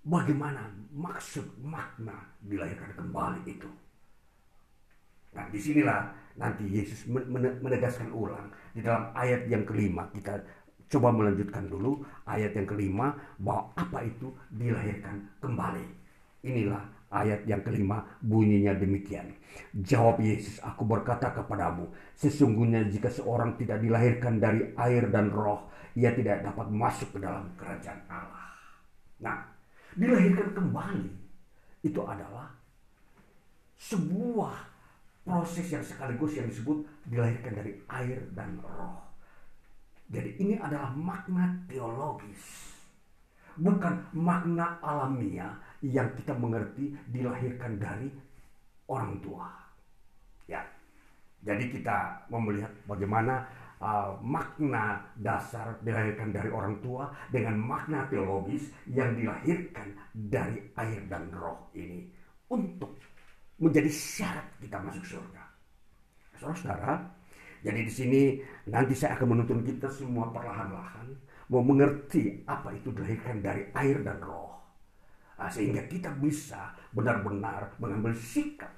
Bagaimana maksud makna dilahirkan kembali itu? Nah, di sinilah nanti Yesus menegaskan ulang di dalam ayat yang kelima. Kita coba melanjutkan dulu ayat yang kelima bahwa apa itu dilahirkan kembali. Inilah ayat yang kelima bunyinya demikian. Jawab Yesus, aku berkata kepadamu, sesungguhnya jika seorang tidak dilahirkan dari air dan roh, ia tidak dapat masuk ke dalam kerajaan Allah. Nah, dilahirkan kembali itu adalah sebuah proses yang sekaligus yang disebut dilahirkan dari air dan roh. Jadi ini adalah makna teologis. Bukan makna alamiah yang kita mengerti dilahirkan dari orang tua. Ya. Jadi kita mau melihat bagaimana uh, makna dasar dilahirkan dari orang tua dengan makna teologis yang dilahirkan dari air dan roh ini untuk menjadi syarat kita masuk surga. Saudara-saudara, jadi di sini nanti saya akan menuntun kita semua perlahan-lahan mau mengerti apa itu dilahirkan dari air dan roh. Nah, sehingga kita bisa benar-benar mengambil sikap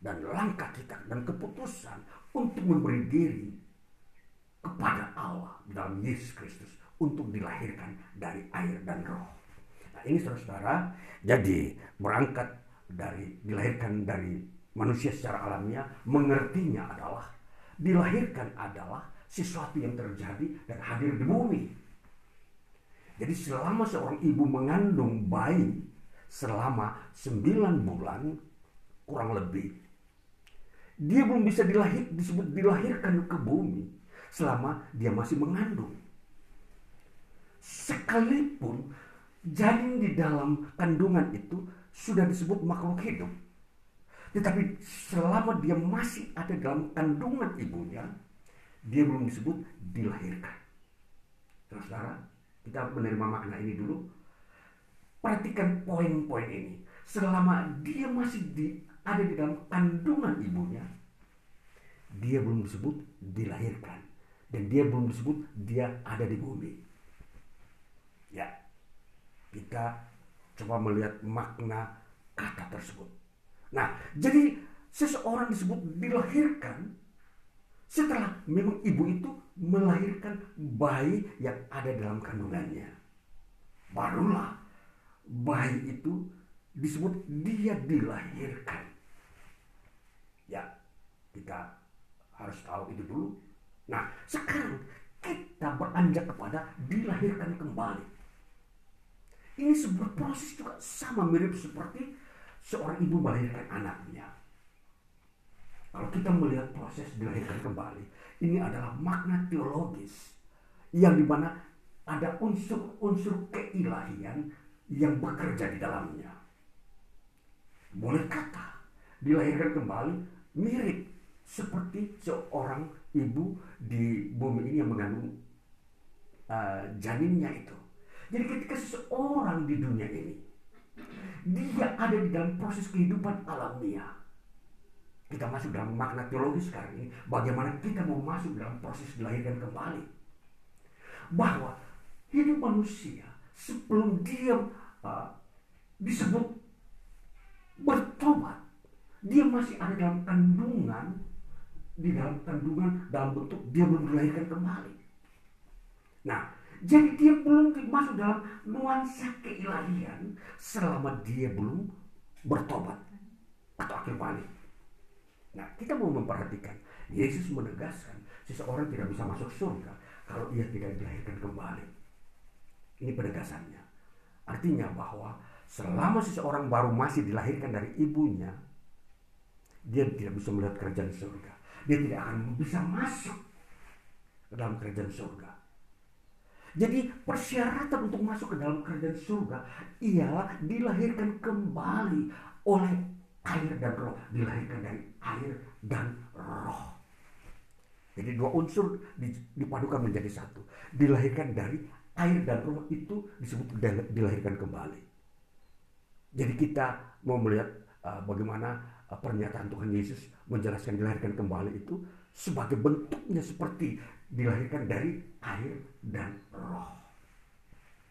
dan langkah kita dan keputusan untuk memberi diri kepada Allah dalam Yesus Kristus untuk dilahirkan dari air dan roh. Nah ini saudara-saudara, jadi berangkat dari dilahirkan dari manusia secara alamiah mengertinya adalah dilahirkan adalah sesuatu yang terjadi dan hadir di bumi. Jadi selama seorang ibu mengandung bayi selama sembilan bulan kurang lebih dia belum bisa dilahir, disebut dilahirkan ke bumi selama dia masih mengandung. Sekalipun janin di dalam kandungan itu sudah disebut makhluk hidup. Tetapi selama dia masih ada dalam kandungan ibunya, dia belum disebut dilahirkan. Saudara, kita menerima makna ini dulu. Perhatikan poin-poin ini. Selama dia masih di, ada di dalam kandungan ibunya, dia belum disebut dilahirkan. Dan dia belum disebut dia ada di bumi. Ya, kita coba melihat makna kata tersebut. Nah, jadi seseorang disebut dilahirkan setelah memang ibu itu melahirkan bayi yang ada dalam kandungannya. Barulah bayi itu disebut dia dilahirkan. Ya, kita harus tahu itu dulu. Nah, sekarang kita beranjak kepada dilahirkan kembali. Ini sebuah proses juga sama mirip seperti seorang ibu melahirkan anaknya. Kalau kita melihat proses dilahirkan kembali, ini adalah makna teologis yang di mana ada unsur-unsur keilahian yang bekerja di dalamnya. Boleh kata dilahirkan kembali mirip seperti seorang ibu di bumi ini yang mengandung uh, janinnya itu. Jadi ketika seseorang di dunia ini dia ada di dalam proses kehidupan alamiah. Kita masuk dalam makna teologis sekarang ini. Bagaimana kita mau masuk dalam proses dilahirkan kembali. Bahwa hidup manusia sebelum dia uh, disebut bertobat. Dia masih ada dalam kandungan di dalam kandungan dalam bentuk dia belum dilahirkan kembali. Nah, jadi dia belum masuk dalam nuansa keilahian selama dia belum bertobat atau akhir balik. Nah, kita mau memperhatikan Yesus menegaskan seseorang tidak bisa masuk surga kalau ia tidak dilahirkan kembali. Ini penegasannya. Artinya bahwa selama seseorang baru masih dilahirkan dari ibunya, dia tidak bisa melihat kerajaan surga. Dia tidak akan bisa masuk ke dalam kerajaan surga. Jadi persyaratan untuk masuk ke dalam kerajaan surga ialah dilahirkan kembali oleh air dan roh. Dilahirkan dari air dan roh. Jadi dua unsur dipadukan menjadi satu. Dilahirkan dari air dan roh itu disebut dilahirkan kembali. Jadi kita mau melihat uh, bagaimana uh, pernyataan Tuhan Yesus menjelaskan dilahirkan kembali itu sebagai bentuknya seperti dilahirkan dari air dan roh.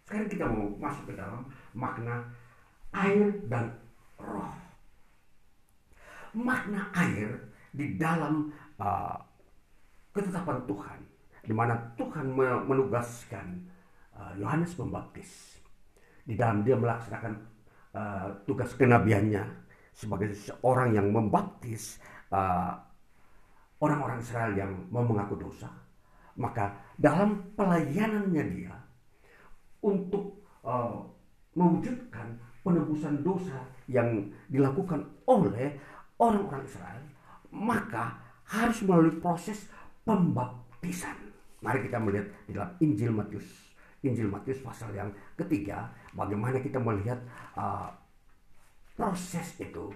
Sekarang kita mau masuk ke dalam makna air dan roh. Makna air di dalam uh, ketetapan Tuhan, di mana Tuhan menugaskan uh, Yohanes Pembaptis di dalam dia melaksanakan uh, tugas kenabiannya sebagai seorang yang membaptis uh, orang-orang Israel yang mau mengaku dosa. Maka dalam pelayanannya dia untuk uh, mewujudkan penebusan dosa yang dilakukan oleh orang-orang Israel, maka harus melalui proses pembaptisan. Mari kita melihat di dalam Injil Matius. Injil Matius pasal yang ketiga, bagaimana kita melihat uh, proses itu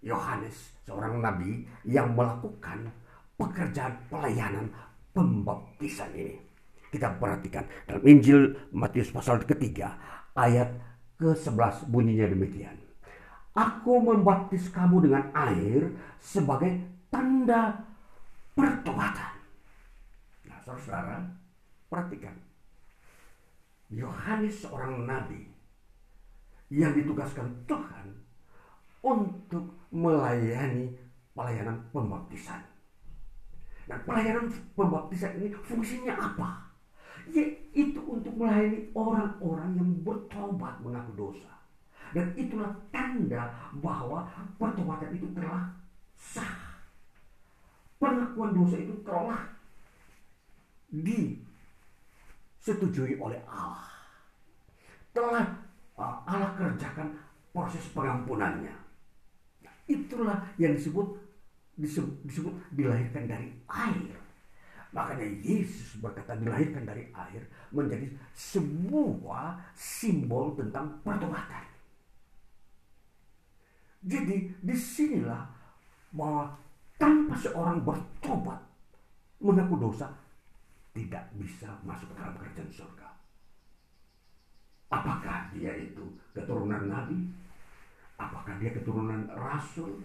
Yohanes, seorang nabi yang melakukan pekerjaan pelayanan pembaptisan ini. Kita perhatikan dalam Injil Matius pasal ketiga ayat ke-11 bunyinya demikian. Aku membaptis kamu dengan air sebagai tanda pertobatan saudara, perhatikan. Yohanes seorang nabi yang ditugaskan Tuhan untuk melayani pelayanan pembaptisan. Nah, pelayanan pembaptisan ini fungsinya apa? Yaitu untuk melayani orang-orang yang bertobat mengaku dosa. Dan itulah tanda bahwa pertobatan itu telah sah. Pengakuan dosa itu telah disetujui oleh Allah. Telah uh, Allah kerjakan proses pengampunannya. Itulah yang disebut, disebut disebut dilahirkan dari air. Makanya Yesus berkata dilahirkan dari air menjadi sebuah simbol tentang pertobatan. Jadi di sinilah bahwa tanpa seorang bertobat mengaku dosa tidak bisa masuk ke dalam kerajaan surga. Apakah dia itu keturunan nabi? Apakah dia keturunan rasul?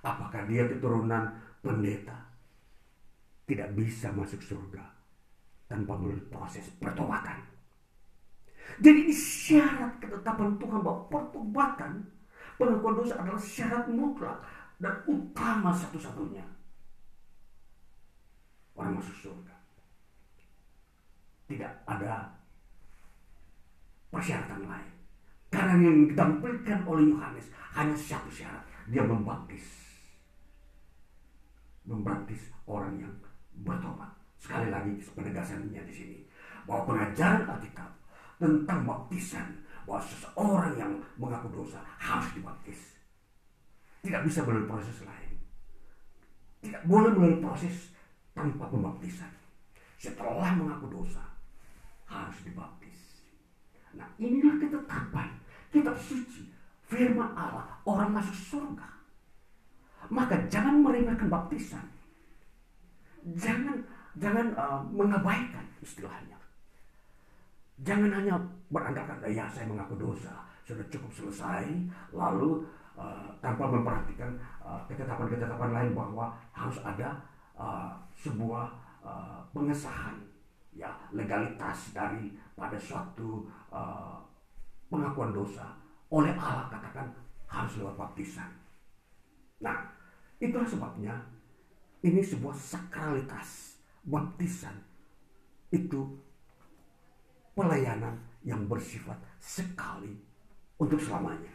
Apakah dia keturunan pendeta? Tidak bisa masuk surga tanpa melalui proses pertobatan. Jadi ini syarat ketetapan Tuhan bahwa pertobatan pengakuan dosa adalah syarat mutlak dan utama satu-satunya orang masuk surga tidak ada persyaratan lain. Karena yang ditampilkan oleh Yohanes hanya satu syarat. Dia membaptis. Membaptis orang yang bertobat. Sekali lagi penegasannya di sini. Bahwa pengajaran Alkitab tentang baptisan. Bahwa seseorang yang mengaku dosa harus dibaptis. Tidak bisa melalui proses lain. Tidak boleh melalui proses tanpa pembaptisan. Setelah mengaku dosa, harus dibaptis. Nah inilah ketetapan kitab suci firman Allah orang masuk surga. Maka jangan meremehkan baptisan. Jangan jangan uh, mengabaikan istilahnya. Jangan hanya berandalkan ya saya mengaku dosa sudah cukup selesai lalu uh, tanpa memperhatikan ketetapan-ketetapan uh, lain bahwa harus ada uh, sebuah uh, pengesahan ya legalitas dari pada suatu uh, pengakuan dosa oleh Allah katakan harus lewat baptisan. Nah, itulah sebabnya ini sebuah sakralitas baptisan itu pelayanan yang bersifat sekali untuk selamanya.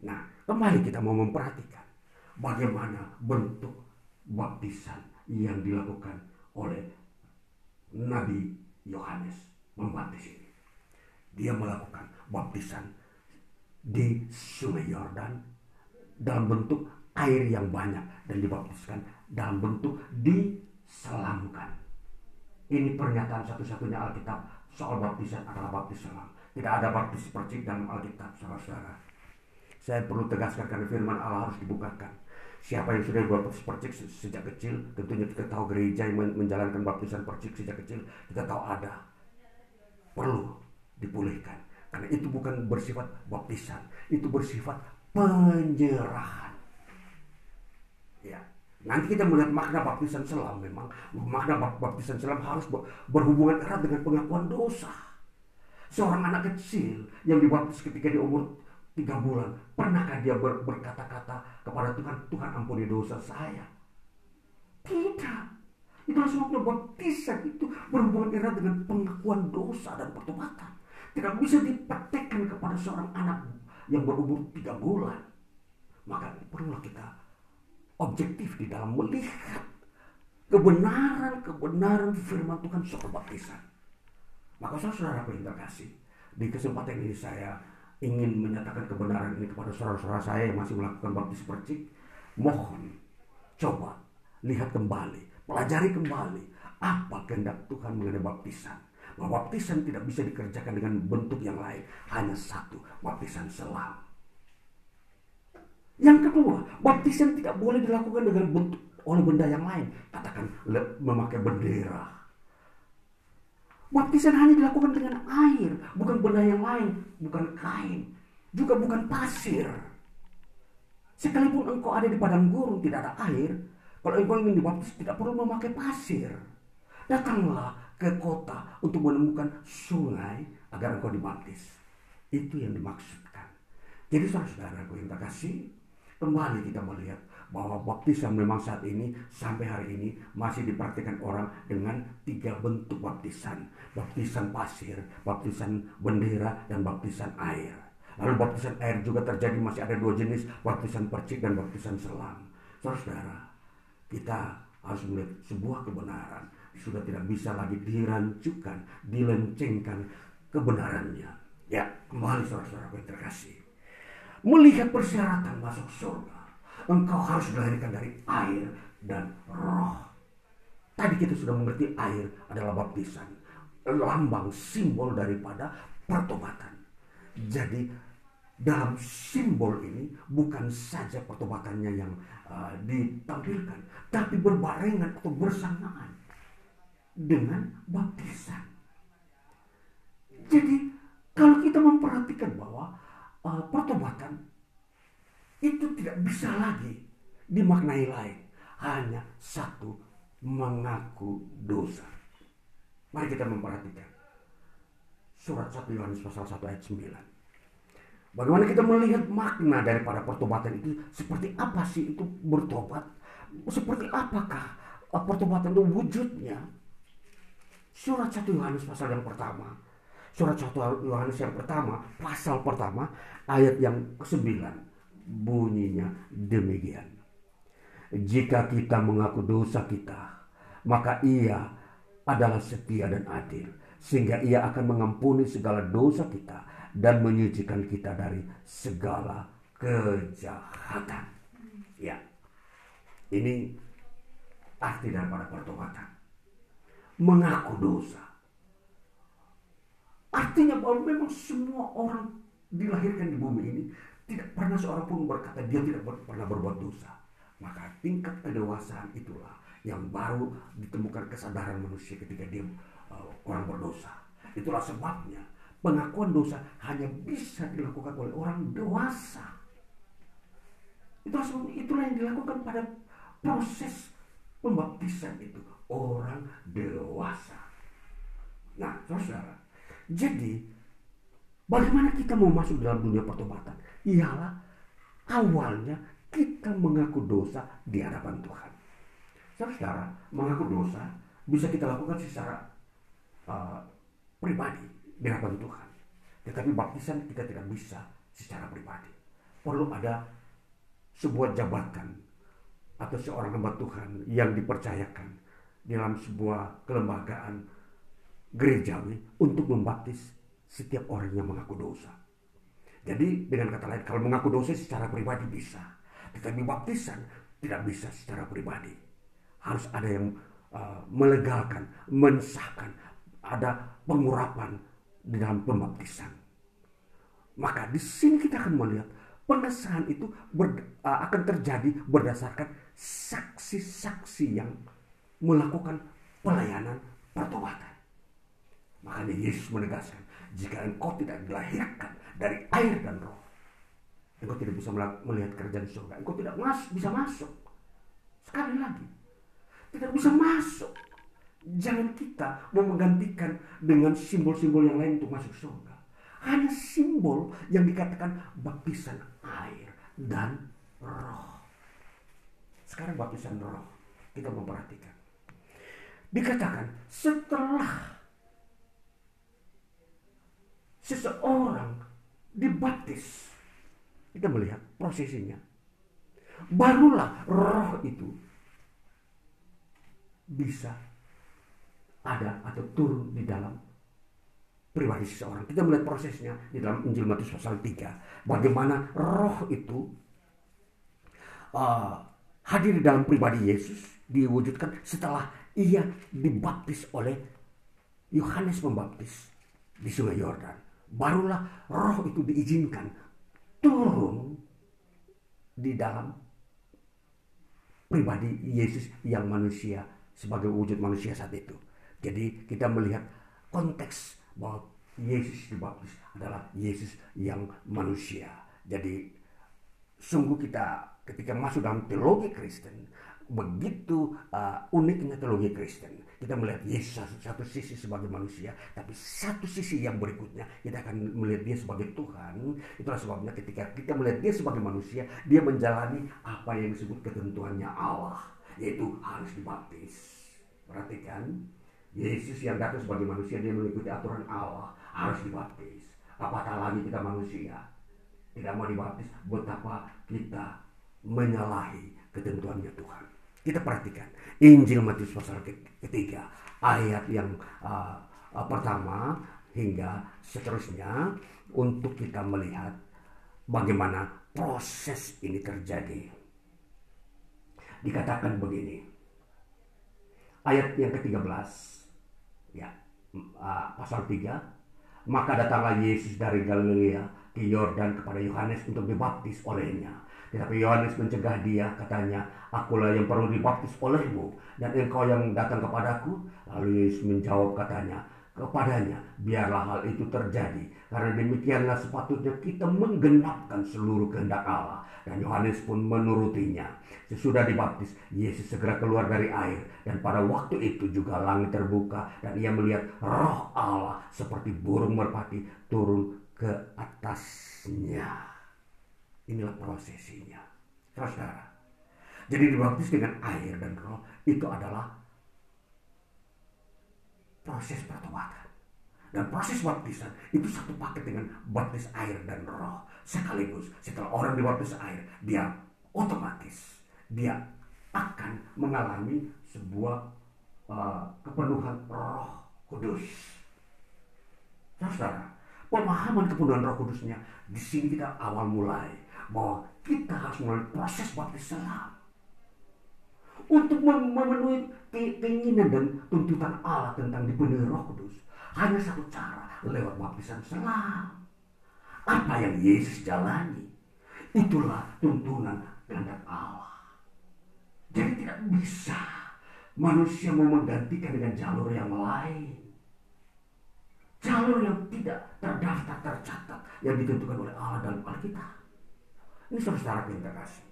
Nah, kembali kita mau memperhatikan bagaimana bentuk baptisan yang dilakukan oleh Nabi Yohanes membaptis ini. Dia melakukan baptisan di Sungai Yordan dalam bentuk air yang banyak dan dibaptiskan dalam bentuk diselamkan. Ini pernyataan satu-satunya Alkitab soal baptisan adalah baptis selam. Tidak ada baptis percik dalam Alkitab, saudara-saudara. Saya perlu tegaskan karena firman Allah harus dibukakan. Siapa yang sudah baptis percik sejak kecil, tentunya kita tahu gereja yang menjalankan baptisan percik sejak kecil, kita tahu ada. Perlu dipulihkan. Karena itu bukan bersifat baptisan, itu bersifat penyerahan. Ya. Nanti kita melihat makna baptisan selam memang makna baptisan selam harus berhubungan erat dengan pengakuan dosa. Seorang anak kecil yang dibaptis ketika di umur tiga bulan, pernahkah dia ber, berkata-kata kepada Tuhan, Tuhan ampuni dosa saya? Tidak. Itulah sebabnya baptisan itu berhubungan erat dengan pengakuan dosa dan pertobatan tidak bisa dipraktekkan kepada seorang anak yang berumur tiga bulan. Maka perlulah kita objektif di dalam melihat kebenaran-kebenaran firman Tuhan soal baptisan. Maka saudara yang terkasih, di kesempatan ini saya ingin menyatakan kebenaran ini kepada saudara-saudara saya yang masih melakukan baptis percik. Mohon, coba lihat kembali, pelajari kembali apa kehendak Tuhan mengenai baptisan bahwa baptisan tidak bisa dikerjakan dengan bentuk yang lain. Hanya satu, baptisan selam. Yang kedua, baptisan tidak boleh dilakukan dengan bentuk oleh benda yang lain. Katakan memakai bendera. Baptisan hanya dilakukan dengan air, bukan benda yang lain, bukan kain, juga bukan pasir. Sekalipun engkau ada di padang gurun tidak ada air, kalau engkau ingin dibaptis tidak perlu memakai pasir. Datanglah ke kota untuk menemukan sungai agar engkau dibaptis. Itu yang dimaksudkan. Jadi saudara-saudara yang terkasih, kembali kita melihat bahwa baptisan memang saat ini sampai hari ini masih dipraktikkan orang dengan tiga bentuk baptisan. Baptisan pasir, baptisan bendera, dan baptisan air. Lalu baptisan air juga terjadi masih ada dua jenis, baptisan percik dan baptisan selam. Saudara-saudara, kita harus melihat sebuah kebenaran sudah tidak bisa lagi dirancukan, dilencengkan kebenarannya. Ya, kembali saudara-saudara terkasih. Melihat persyaratan masuk surga, engkau harus dilahirkan dari air dan roh. Tadi kita sudah mengerti air adalah baptisan, lambang simbol daripada pertobatan. Jadi dalam simbol ini bukan saja pertobatannya yang uh, ditampilkan, tapi berbarengan atau bersamaan dengan baptisan. Jadi kalau kita memperhatikan bahwa uh, pertobatan itu tidak bisa lagi dimaknai lain, hanya satu mengaku dosa. Mari kita memperhatikan surat 1 Yohanes pasal 1 ayat 9. Bagaimana kita melihat makna daripada pertobatan itu seperti apa sih itu bertobat? Seperti apakah uh, pertobatan itu wujudnya? Surat 1 Yohanes pasal yang pertama. Surat 1 Yohanes yang pertama, pasal pertama, ayat yang ke-9. Bunyinya demikian. Jika kita mengaku dosa kita, maka ia adalah setia dan adil. Sehingga ia akan mengampuni segala dosa kita dan menyucikan kita dari segala kejahatan. Ya, ini arti daripada pertobatan mengaku dosa. Artinya bahwa memang semua orang dilahirkan di bumi ini tidak pernah seorang pun berkata dia tidak pernah berbuat dosa. Maka tingkat kedewasaan itulah yang baru ditemukan kesadaran manusia ketika dia uh, orang berdosa. Itulah sebabnya pengakuan dosa hanya bisa dilakukan oleh orang dewasa. Itulah itulah yang dilakukan pada proses pembaptisan itu orang dewasa. Nah, saudara, jadi bagaimana kita mau masuk dalam dunia pertobatan? Ialah awalnya kita mengaku dosa di hadapan Tuhan. Saudara, mengaku dosa bisa kita lakukan secara uh, pribadi di hadapan Tuhan. Tetapi baptisan kita tidak bisa secara pribadi. Perlu ada sebuah jabatan atau seorang hamba Tuhan yang dipercayakan dalam sebuah kelembagaan gerejawi untuk membaptis setiap orang yang mengaku dosa. Jadi dengan kata lain kalau mengaku dosa secara pribadi bisa, tetapi baptisan tidak bisa secara pribadi. Harus ada yang uh, melegalkan, mensahkan, ada pengurapan di dalam pembaptisan. Maka di sini kita akan melihat pengesahan itu ber, uh, akan terjadi berdasarkan saksi-saksi yang melakukan pelayanan pertobatan. Makanya Yesus menegaskan, jika engkau tidak dilahirkan dari air dan roh, engkau tidak bisa melihat kerjaan surga. Engkau tidak mas bisa masuk. Sekali lagi, tidak bisa masuk. Jangan kita mau menggantikan dengan simbol-simbol yang lain untuk masuk surga. Hanya simbol yang dikatakan baptisan air dan roh. Sekarang baptisan roh. Kita memperhatikan. Dikatakan setelah seseorang dibaptis, kita melihat prosesinya. Barulah roh itu bisa ada atau turun di dalam pribadi seseorang. Kita melihat prosesnya di dalam Injil Matius pasal 3. Bagaimana roh itu uh, hadir di dalam pribadi Yesus diwujudkan setelah ia dibaptis oleh Yohanes Pembaptis di Sungai Yordan barulah roh itu diizinkan turun di dalam pribadi Yesus yang manusia sebagai wujud manusia saat itu. Jadi kita melihat konteks bahwa Yesus dibaptis adalah Yesus yang manusia. Jadi sungguh kita ketika masuk dalam teologi Kristen begitu uh, uniknya teologi Kristen kita melihat Yesus satu, sisi sebagai manusia, tapi satu sisi yang berikutnya kita akan melihat dia sebagai Tuhan. Itulah sebabnya ketika kita melihat dia sebagai manusia, dia menjalani apa yang disebut ketentuannya Allah, yaitu harus dibaptis. Perhatikan, Yesus yang datang sebagai manusia, dia mengikuti aturan Allah, harus dibaptis. Apatah lagi kita manusia, tidak mau dibaptis, betapa kita menyalahi ketentuannya Tuhan. Kita perhatikan Injil Matius pasal ketiga ayat yang uh, uh, pertama hingga seterusnya untuk kita melihat bagaimana proses ini terjadi. Dikatakan begini. Ayat yang ke-13 ya uh, pasal 3 maka datanglah Yesus dari Galilea ke Yordan kepada Yohanes untuk dibaptis olehnya. Tetapi Yohanes mencegah dia, katanya, akulah yang perlu dibaptis olehmu, dan engkau yang datang kepadaku. Lalu Yesus menjawab katanya, kepadanya, biarlah hal itu terjadi. Karena demikianlah sepatutnya kita menggenapkan seluruh kehendak Allah. Dan Yohanes pun menurutinya. Sesudah dibaptis, Yesus segera keluar dari air. Dan pada waktu itu juga langit terbuka. Dan ia melihat roh Allah seperti burung merpati turun ke atasnya. Inilah prosesinya. Saudara. Jadi dibaptis dengan air dan roh itu adalah proses pertobatan. Dan proses baptisan itu satu paket dengan baptis air dan roh. Sekaligus setelah orang dibaptis air, dia otomatis dia akan mengalami sebuah uh, kepenuhan roh kudus. Saudara, pemahaman kepenuhan roh kudusnya di sini kita awal mulai bahwa kita harus melalui proses baptis selam untuk memenuhi keinginan dan tuntutan Allah tentang dipenuhi Roh Kudus. Hanya satu cara lewat baptisan selam. Apa yang Yesus jalani itulah tuntunan kehendak Allah. Jadi tidak bisa manusia mau menggantikan dengan jalur yang lain. Jalur yang tidak terdaftar, tercatat, yang ditentukan oleh Allah dalam Alkitab. Ini saudara yang terkasih.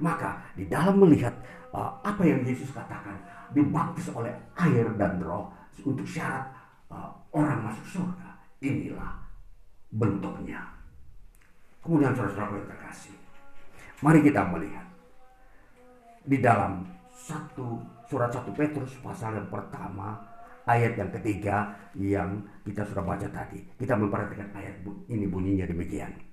Maka di dalam melihat uh, apa yang Yesus katakan dibaptis oleh air dan roh untuk syarat uh, orang masuk surga. Inilah bentuknya. Kemudian saudara-saudara yang terkasih. Mari kita melihat di dalam satu surat satu Petrus pasal yang pertama ayat yang ketiga yang kita sudah baca tadi. Kita memperhatikan ayat ini bunyinya demikian.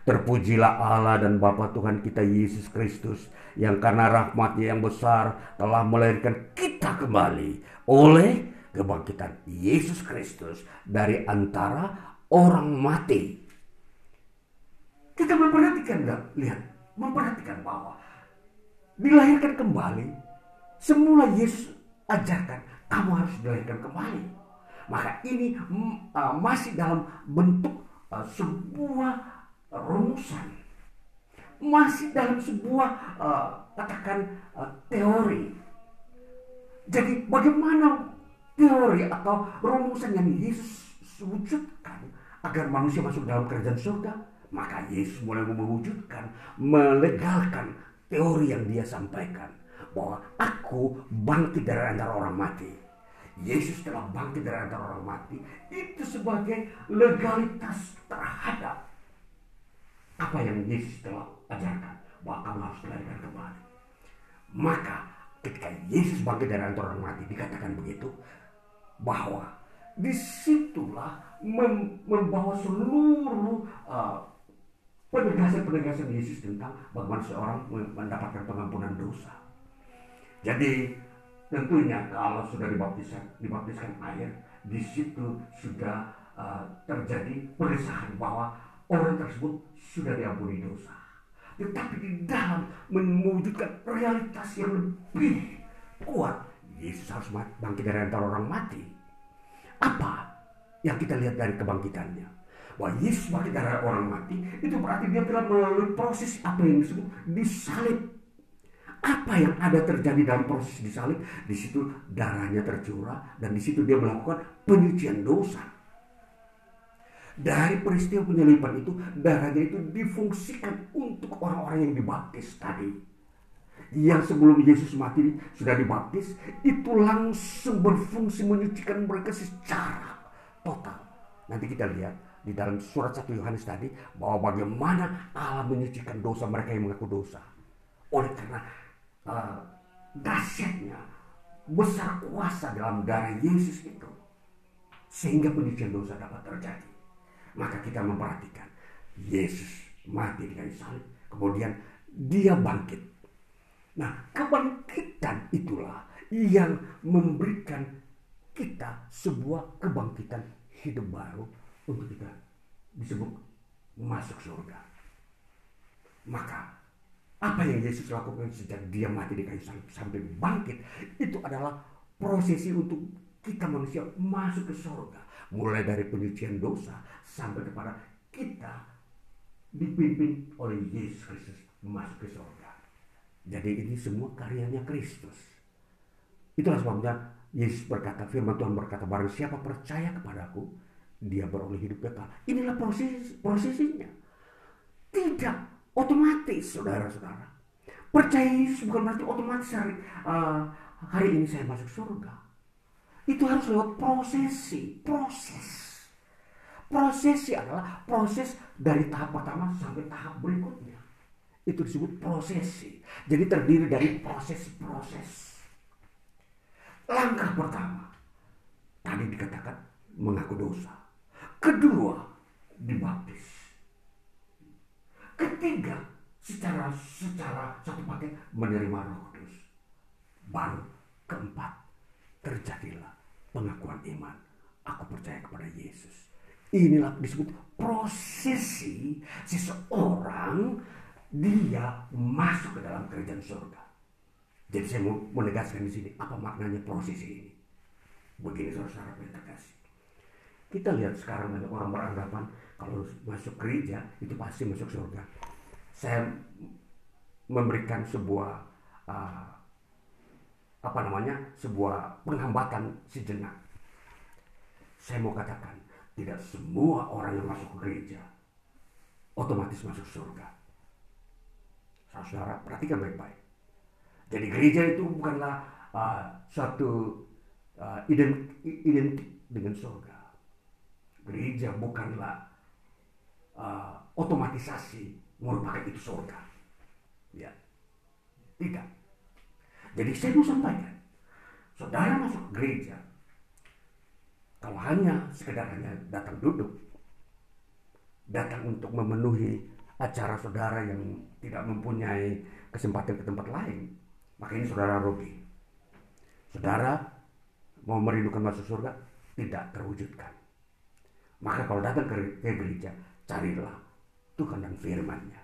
Terpujilah Allah dan Bapa Tuhan kita Yesus Kristus yang karena rahmatnya yang besar telah melahirkan kita kembali oleh kebangkitan Yesus Kristus dari antara orang mati. Kita memperhatikan enggak? Lihat, memperhatikan bahwa dilahirkan kembali semula Yesus ajarkan kamu harus dilahirkan kembali. Maka ini uh, masih dalam bentuk uh, sebuah rumusan. Masih dalam sebuah uh, katakan uh, teori. Jadi bagaimana teori atau rumusan yang Yesus wujudkan agar manusia masuk dalam kerajaan surga? Maka Yesus mulai mewujudkan, melegalkan teori yang dia sampaikan bahwa aku bangkit dari antara orang mati. Yesus telah bangkit dari antara orang mati itu sebagai legalitas terhadap apa yang Yesus telah ajarkan bahwa kamu harus dilahirkan kembali. Maka ketika Yesus bangkit dari antara orang mati dikatakan begitu bahwa di situlah mem membawa seluruh uh, penegasan-penegasan Yesus tentang bagaimana seorang mendapatkan pengampunan dosa. Jadi tentunya kalau sudah dibaptiskan, dibaptiskan air, di situ sudah uh, terjadi pengesahan bahwa orang tersebut sudah diampuni dosa. Tetapi di dalam mewujudkan realitas yang lebih kuat, Yesus harus bangkit dari antara orang mati. Apa yang kita lihat dari kebangkitannya? Bahwa Yesus bangkit dari orang mati, itu berarti dia telah melalui proses apa yang disebut disalib apa yang ada terjadi dalam proses disalib? Di situ darahnya tercurah dan di situ dia melakukan penyucian dosa. Dari peristiwa penyaliban itu, darahnya itu difungsikan untuk orang-orang yang dibaptis tadi. Yang sebelum Yesus mati sudah dibaptis, itu langsung berfungsi menyucikan mereka secara total. Nanti kita lihat di dalam surat 1 Yohanes tadi bahwa bagaimana Allah menyucikan dosa mereka yang mengaku dosa. Oleh karena uh, dahsyatnya besar kuasa dalam darah Yesus itu sehingga penyucian dosa dapat terjadi maka kita memperhatikan. Yesus mati di kayu salib. Kemudian dia bangkit. Nah kebangkitan itulah yang memberikan kita sebuah kebangkitan hidup baru untuk kita disebut masuk surga. Maka apa yang Yesus lakukan sejak dia mati di kayu salib sampai bangkit itu adalah prosesi untuk kita manusia masuk ke surga. Mulai dari penyucian dosa sampai kepada kita dipimpin oleh Yesus Kristus masuk ke surga. Jadi ini semua karyanya Kristus. Itulah sebabnya Yesus berkata, firman Tuhan berkata, barang siapa percaya kepadaku, dia beroleh hidup kekal. Inilah proses prosesinya. Tidak Otomatis saudara-saudara. Percaya Yesus bukan berarti otomatis hari, uh, hari ini saya masuk surga. Itu harus lewat prosesi, proses. Prosesi adalah proses dari tahap pertama sampai tahap berikutnya. Itu disebut prosesi. Jadi terdiri dari proses-proses. Langkah pertama, tadi dikatakan mengaku dosa. Kedua, dibaptis. Ketiga, secara secara satu paket menerima Roh Kudus. Baru keempat, terjadilah pengakuan iman. Aku percaya kepada Yesus. Inilah disebut prosesi seseorang dia masuk ke dalam kerajaan surga. Jadi saya mau menegaskan di sini apa maknanya prosesi ini. Begini saudara-saudara yang terkasih. Kita lihat sekarang banyak orang beranggapan kalau masuk gereja itu pasti masuk surga. Saya memberikan sebuah uh, apa namanya sebuah penghambatan sejenak. Saya mau katakan tidak semua orang yang masuk gereja otomatis masuk surga. Saudara perhatikan baik-baik. Jadi gereja itu bukanlah uh, suatu uh, identik dengan surga. Gereja bukanlah uh, otomatisasi merupakan itu surga. Ya. Tidak. Jadi saya mau sampaikan, saudara masuk gereja, kalau hanya sekedar hanya datang duduk, datang untuk memenuhi acara saudara yang tidak mempunyai kesempatan ke tempat lain, maka ini saudara rugi. Saudara mau merindukan masuk surga, tidak terwujudkan. Maka kalau datang ke, gereja, carilah Tuhan dan firman-Nya.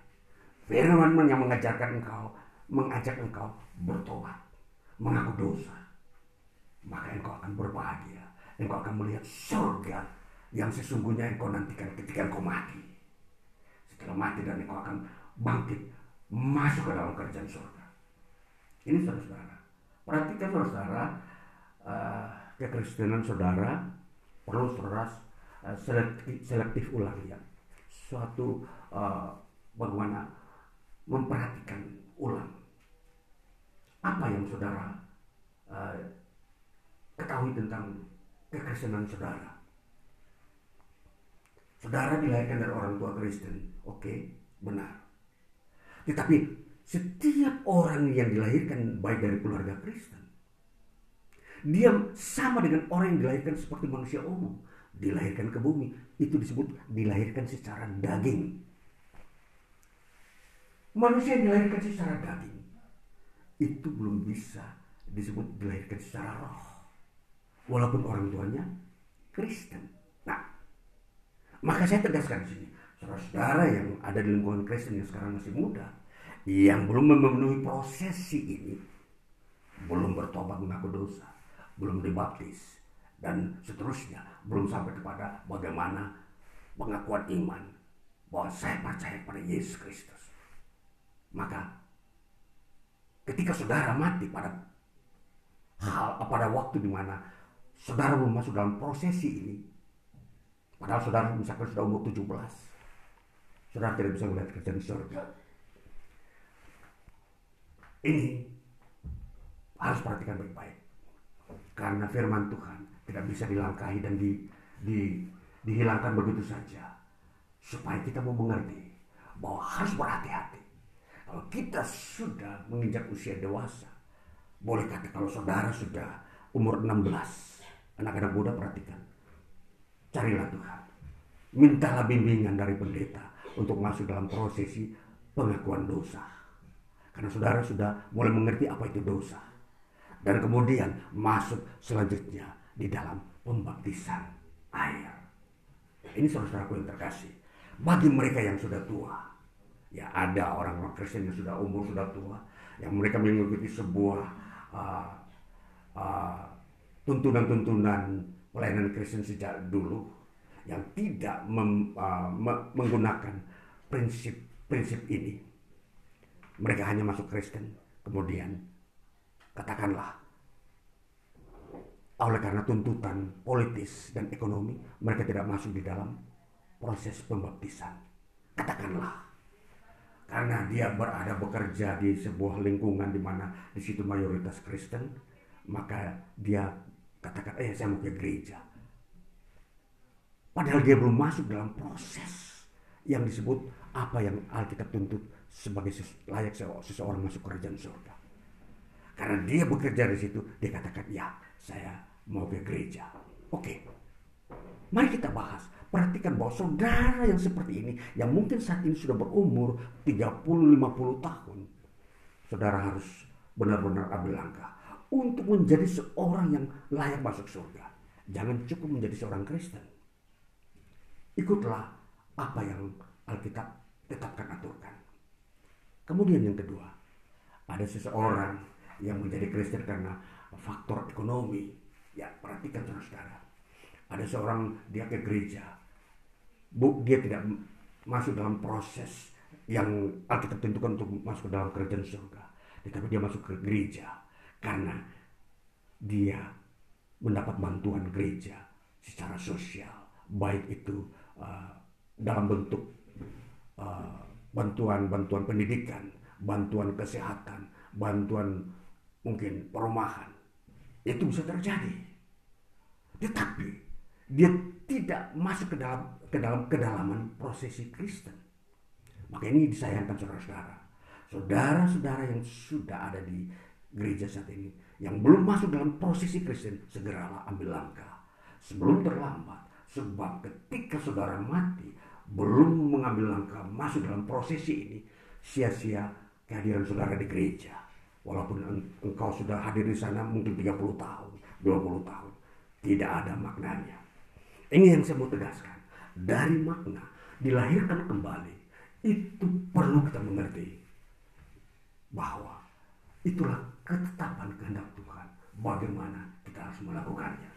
Firman yang mengajarkan engkau, mengajak engkau bertobat, mengaku dosa. Maka engkau akan berbahagia. Engkau akan melihat surga yang sesungguhnya engkau nantikan ketika engkau mati. Setelah mati dan engkau akan bangkit masuk ke dalam kerjaan surga. Ini saudara-saudara. Perhatikan saudara-saudara, uh, kekristenan saudara perlu saudara uh, selektif, selektif ulang ya. Suatu uh, bagaimana memperhatikan ulang apa yang saudara uh, ketahui tentang kekristenan saudara. Saudara dilahirkan dari orang tua Kristen, oke, okay, benar. Tetapi setiap orang yang dilahirkan baik dari keluarga Kristen, dia sama dengan orang yang dilahirkan seperti manusia umum, dilahirkan ke bumi, itu disebut dilahirkan secara daging. Manusia yang dilahirkan secara daging itu belum bisa disebut dilahirkan secara roh. Walaupun orang tuanya Kristen. Nah, maka saya tegaskan di sini, saudara-saudara yang ada di lingkungan Kristen yang sekarang masih muda, yang belum memenuhi prosesi ini, belum bertobat mengaku dosa, belum dibaptis, dan seterusnya, belum sampai kepada bagaimana pengakuan iman bahwa saya percaya pada Yesus Kristus. Maka ketika saudara mati pada hal pada waktu di mana saudara belum masuk dalam prosesi ini, padahal saudara misalkan sudah umur 17, saudara tidak bisa melihat kerjaan surga. Ini harus perhatikan baik-baik. Karena firman Tuhan tidak bisa dilangkahi dan di, di, dihilangkan begitu saja. Supaya kita mau mengerti bahwa harus berhati-hati. Kalau kita sudah menginjak usia dewasa, boleh kata kalau saudara sudah umur 16, anak-anak muda perhatikan. Carilah Tuhan. Mintalah bimbingan dari pendeta untuk masuk dalam prosesi pengakuan dosa. Karena saudara sudah mulai mengerti apa itu dosa dan kemudian masuk selanjutnya di dalam pembaptisan air. Ini saudara-saudaraku yang terkasih. Bagi mereka yang sudah tua, ya ada orang-orang Kristen yang sudah umur sudah tua, yang mereka mengikuti sebuah uh, uh, tuntunan-tuntunan pelayanan Kristen sejak dulu yang tidak mem, uh, menggunakan prinsip-prinsip ini. Mereka hanya masuk Kristen, kemudian katakanlah oleh karena tuntutan politis dan ekonomi mereka tidak masuk di dalam proses pembaptisan katakanlah karena dia berada bekerja di sebuah lingkungan di mana di situ mayoritas Kristen maka dia katakan eh saya mau ke gereja padahal dia belum masuk dalam proses yang disebut apa yang Alkitab tuntut sebagai layak seseorang masuk kerajaan surga karena dia bekerja di situ, dia katakan, ya saya mau ke gereja. Oke, mari kita bahas. Perhatikan bahwa saudara yang seperti ini, yang mungkin saat ini sudah berumur 30-50 tahun, saudara harus benar-benar ambil langkah untuk menjadi seorang yang layak masuk surga. Jangan cukup menjadi seorang Kristen. Ikutlah apa yang Alkitab tetapkan aturkan. Kemudian yang kedua, ada seseorang yang menjadi Kristen karena faktor ekonomi. Ya, perhatikan saudara. Ada seorang dia ke gereja. Bu, dia tidak masuk dalam proses yang Alkitab tentukan untuk masuk ke dalam kerajaan surga. Tetapi dia masuk ke gereja karena dia mendapat bantuan gereja secara sosial, baik itu uh, dalam bentuk uh, bantuan-bantuan pendidikan, bantuan kesehatan, bantuan mungkin perumahan. Itu bisa terjadi. Tetapi dia tidak masuk ke dalam ke dalam kedalaman prosesi Kristen. Maka ini disayangkan saudara-saudara. saudara-saudara yang sudah ada di gereja saat ini, yang belum masuk dalam prosesi Kristen, segeralah ambil langkah sebelum terlambat. Sebab ketika saudara mati, belum mengambil langkah masuk dalam prosesi ini, sia-sia kehadiran saudara di gereja. Walaupun engkau sudah hadir di sana mungkin 30 tahun, 20 tahun. Tidak ada maknanya. Ini yang saya mau tegaskan. Dari makna dilahirkan kembali, itu perlu kita mengerti. Bahwa itulah ketetapan kehendak Tuhan. Bagaimana kita harus melakukannya.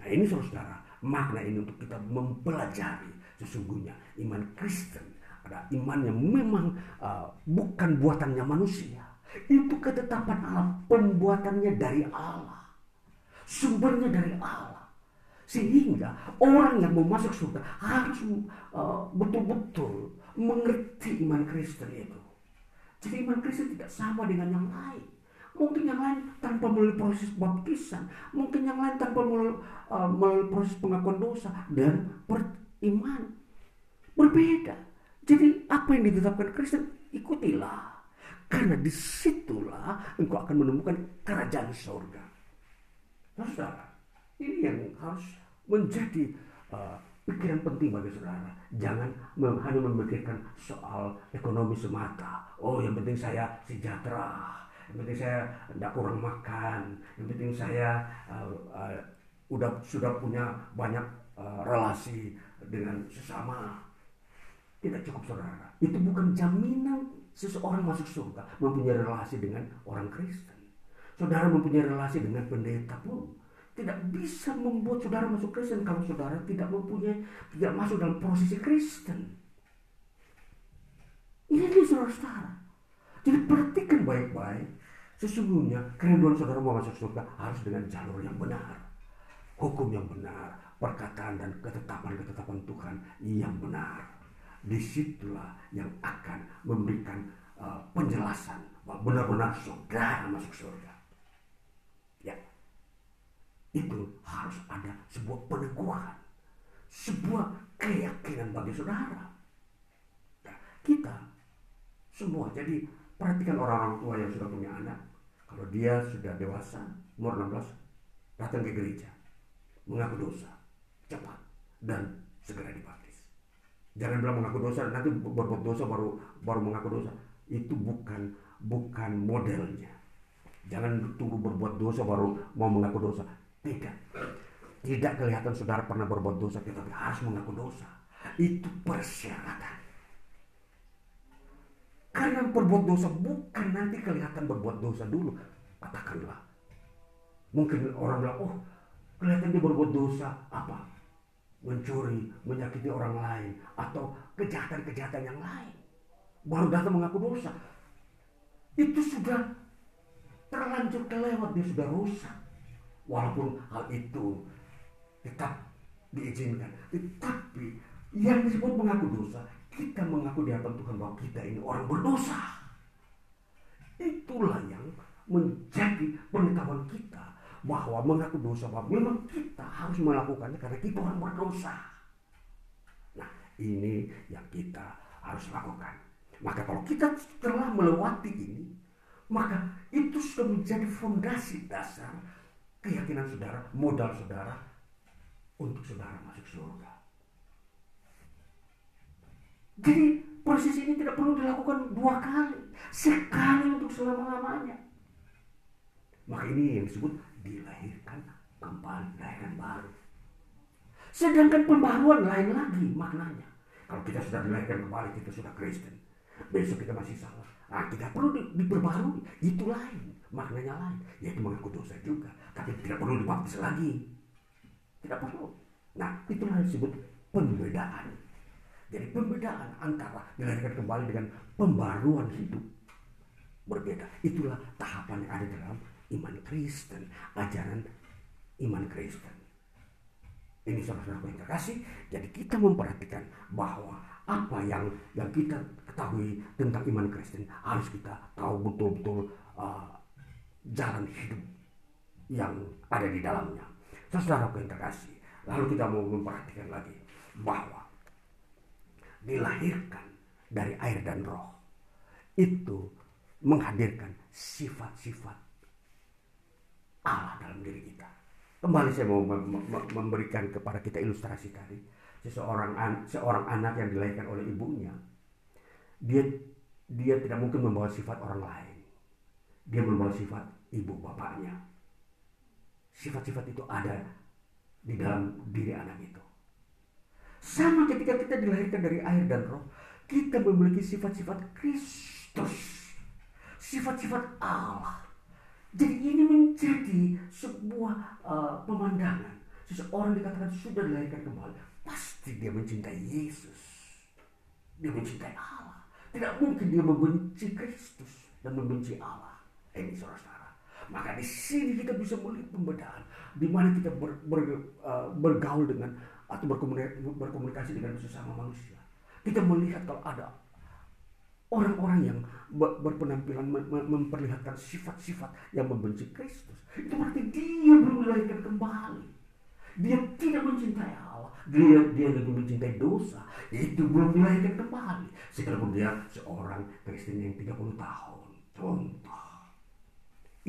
Nah ini saudara, makna ini untuk kita mempelajari sesungguhnya iman Kristen ada iman yang memang uh, bukan buatannya manusia. Itu ketetapan Allah, pembuatannya dari Allah. Sumbernya dari Allah. Sehingga orang yang mau masuk surga harus uh, betul-betul mengerti iman Kristen itu. Jadi iman Kristen tidak sama dengan yang lain. Mungkin yang lain tanpa melalui proses baptisan, mungkin yang lain tanpa melalui, uh, melalui proses pengakuan dosa dan beriman. Berbeda. Jadi apa yang ditetapkan Kristen ikutilah. Karena di situlah engkau akan menemukan kerajaan surga. Saudara, ini yang harus menjadi uh, pikiran penting bagi saudara. Jangan hanya memikirkan soal ekonomi semata. Oh, yang penting saya sejahtera yang penting saya tidak kurang makan, yang penting saya uh, uh, udah sudah punya banyak uh, relasi dengan sesama. Tidak cukup saudara. Itu bukan jaminan seseorang masuk surga mempunyai relasi dengan orang Kristen. Saudara mempunyai relasi dengan pendeta pun tidak bisa membuat saudara masuk Kristen kalau saudara tidak mempunyai tidak masuk dalam prosesi Kristen. Ini saudara-saudara. Jadi perhatikan baik-baik Sesungguhnya kerinduan saudara mau masuk surga harus dengan jalur yang benar. Hukum yang benar, perkataan dan ketetapan-ketetapan Tuhan yang benar. Di situlah yang akan memberikan uh, penjelasan bahwa benar-benar saudara masuk surga. Itu harus ada sebuah peneguhan, sebuah keyakinan bagi saudara. Ya, kita semua jadi perhatikan orang-orang tua yang sudah punya anak kalau dia sudah dewasa, umur 16, datang ke gereja, mengaku dosa, cepat, dan segera dibaptis. Jangan bilang mengaku dosa, nanti berbuat dosa baru baru mengaku dosa. Itu bukan bukan modelnya. Jangan tunggu berbuat dosa baru mau mengaku dosa. Tidak. Tidak kelihatan saudara pernah berbuat dosa, tetapi harus mengaku dosa. Itu persyaratan. Karena berbuat dosa bukan nanti kelihatan berbuat dosa dulu. Katakanlah. Mungkin orang bilang, oh kelihatan dia berbuat dosa. Apa? Mencuri, menyakiti orang lain. Atau kejahatan-kejahatan yang lain. Baru datang mengaku dosa. Itu sudah terlanjur kelewat. Dia sudah rusak. Walaupun hal itu tetap diizinkan. Tetapi yang disebut mengaku dosa kita mengaku di hadapan Tuhan bahwa kita ini orang berdosa. Itulah yang menjadi pengetahuan kita bahwa mengaku dosa bahwa memang kita harus melakukannya karena kita orang berdosa. Nah, ini yang kita harus lakukan. Maka kalau kita telah melewati ini, maka itu sudah menjadi fondasi dasar keyakinan saudara, modal saudara untuk saudara masuk surga. Jadi proses ini tidak perlu dilakukan dua kali, sekali untuk selama-lamanya. Maka ini yang disebut dilahirkan kembali, dilahirkan baru. Sedangkan pembaruan lain lagi maknanya. Kalau kita sudah dilahirkan kembali, kita sudah Kristen. Besok kita masih salah. Nah, tidak perlu di, diperbarui. Itu lain. Maknanya lain. Yaitu mengaku dosa juga. Tapi tidak perlu dibaptis lagi. Tidak perlu. Nah, itulah yang disebut pembedaan. Jadi pembedaan antara dilahirkan kembali dengan pembaruan hidup berbeda. Itulah tahapan yang ada dalam iman Kristen, ajaran iman Kristen. Ini saudara-saudara yang terkasih, jadi kita memperhatikan bahwa apa yang yang kita ketahui tentang iman Kristen harus kita tahu betul-betul uh, jalan hidup yang ada di dalamnya. Saudara yang terkasih, lalu kita mau memperhatikan lagi bahwa dilahirkan dari air dan roh. itu menghadirkan sifat-sifat Allah dalam diri kita. Kembali saya mau memberikan kepada kita ilustrasi tadi. Seseorang an seorang anak yang dilahirkan oleh ibunya, dia dia tidak mungkin membawa sifat orang lain. Dia membawa sifat ibu bapaknya. Sifat-sifat itu ada di dalam diri anak itu. Sama ketika kita dilahirkan dari air dan roh, kita memiliki sifat-sifat Kristus. Sifat-sifat Allah. Jadi ini menjadi sebuah uh, pemandangan. Seseorang dikatakan sudah dilahirkan kembali. Pasti dia mencintai Yesus. Dia mencintai Allah. Tidak mungkin dia membenci Kristus dan membenci Allah. Ini saudara-saudara. Maka di sini kita bisa melihat pembedaan. Di mana kita ber, ber, uh, bergaul dengan atau berkomunikasi, berkomunikasi dengan sesama manusia. Kita melihat kalau ada orang-orang yang berpenampilan memperlihatkan sifat-sifat yang membenci Kristus. Itu berarti dia belum dilahirkan kembali. Dia tidak mencintai Allah. Dia dia lebih mencintai dosa. Itu belum dilahirkan kembali. Sekalipun dia seorang Kristen yang 30 tahun. Contoh.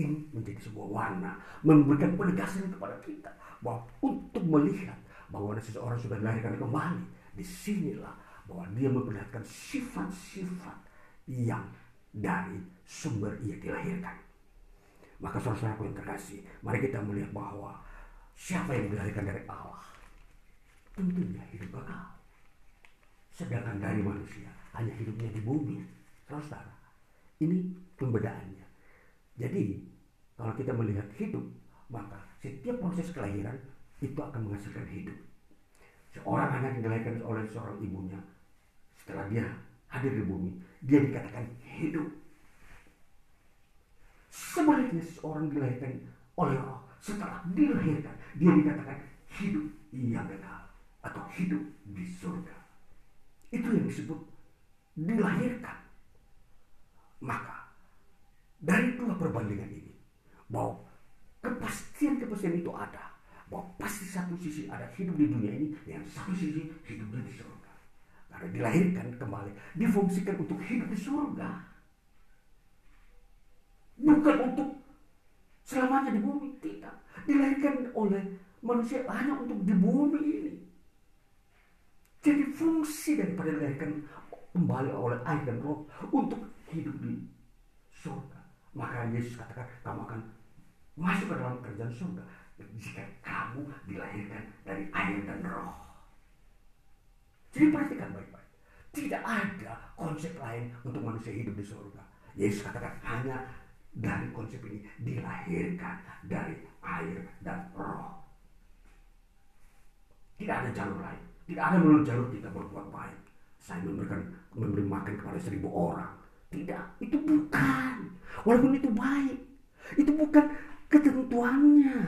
Ini menjadi sebuah warna. Memberikan penegasan kepada kita. Bahwa untuk melihat bahwa seseorang sudah dilahirkan kembali. Di sinilah bahwa dia memperlihatkan sifat-sifat yang dari sumber ia dilahirkan. Maka saudara-saudaraku yang terkasih, mari kita melihat bahwa siapa yang dilahirkan dari Allah, tentunya hidup kekal. Sedangkan dari manusia hanya hidupnya di bumi. Saudara, ini pembedaannya. Jadi, kalau kita melihat hidup, maka setiap proses kelahiran itu akan menghasilkan hidup. Seorang anak yang dilahirkan oleh seorang ibunya, setelah dia hadir di bumi, dia dikatakan hidup. Sebaliknya seseorang dilahirkan oleh roh, setelah dilahirkan, dia dikatakan hidup yang kekal atau hidup di surga. Itu yang disebut dilahirkan. Maka dari dua perbandingan ini, bahwa kepastian-kepastian itu ada, bahwa pasti satu sisi ada hidup di dunia ini, yang satu sisi hidupnya di surga. Karena dilahirkan kembali, difungsikan untuk hidup di surga. Bukan untuk selamanya di bumi, tidak. Dilahirkan oleh manusia hanya untuk di bumi ini. Jadi fungsi daripada dilahirkan kembali oleh air dan roh untuk hidup di surga. Maka Yesus katakan kamu akan ke dalam kerjaan surga jika kamu dilahirkan dari air dan roh. Jadi perhatikan baik-baik. Tidak ada konsep lain untuk manusia hidup di surga. Yesus katakan hanya dari konsep ini dilahirkan dari air dan roh. Tidak ada jalur lain. Tidak ada melalui jalur kita berbuat baik. Saya memberikan memberi makan kepada seribu orang. Tidak, itu bukan. Walaupun itu baik, itu bukan ketentuannya.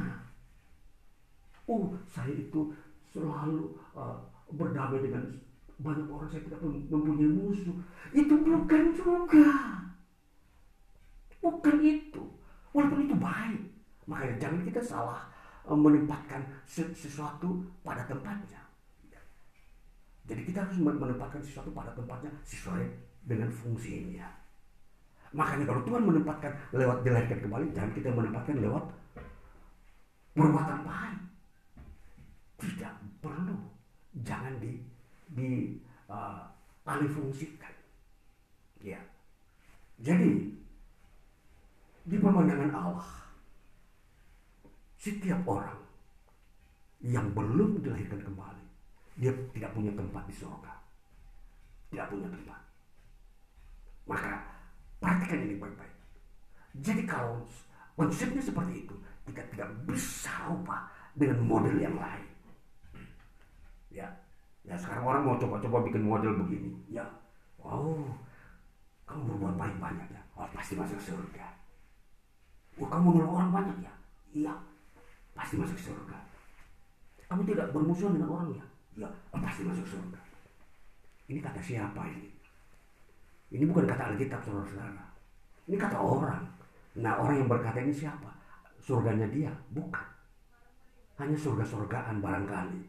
Oh, saya itu selalu uh, berdamai dengan banyak orang saya tidak mempunyai musuh. Itu bukan juga. Bukan itu. Walaupun itu baik. Makanya jangan kita salah eh, menempatkan sesuatu pada tempatnya. Jadi kita harus menempatkan sesuatu pada tempatnya sesuai dengan fungsinya. Makanya kalau Tuhan menempatkan lewat dilahirkan kembali, jangan kita menempatkan lewat perbuatan baik. Tidak perlu jangan di di uh, alih fungsikan. Ya. Jadi di pemandangan Allah setiap orang yang belum dilahirkan kembali dia tidak punya tempat di surga. Tidak punya tempat. Maka perhatikan ini baik-baik. Jadi kalau konsepnya seperti itu, kita tidak bisa ubah dengan model yang lain. Ya, ya sekarang orang mau coba-coba bikin model begini. Ya, wow, kamu berbuat baik banyak ya. Oh, pasti masuk surga. Oh, kamu nolong orang banyak ya. Iya, pasti masuk surga. Kamu tidak bermusuhan dengan orang ya. Ya, oh, pasti masuk surga. Ini kata siapa ini? Ini bukan kata Alkitab saudara-saudara. Ini kata orang. Nah orang yang berkata ini siapa? Surganya dia? Bukan. Hanya surga-surgaan barangkali.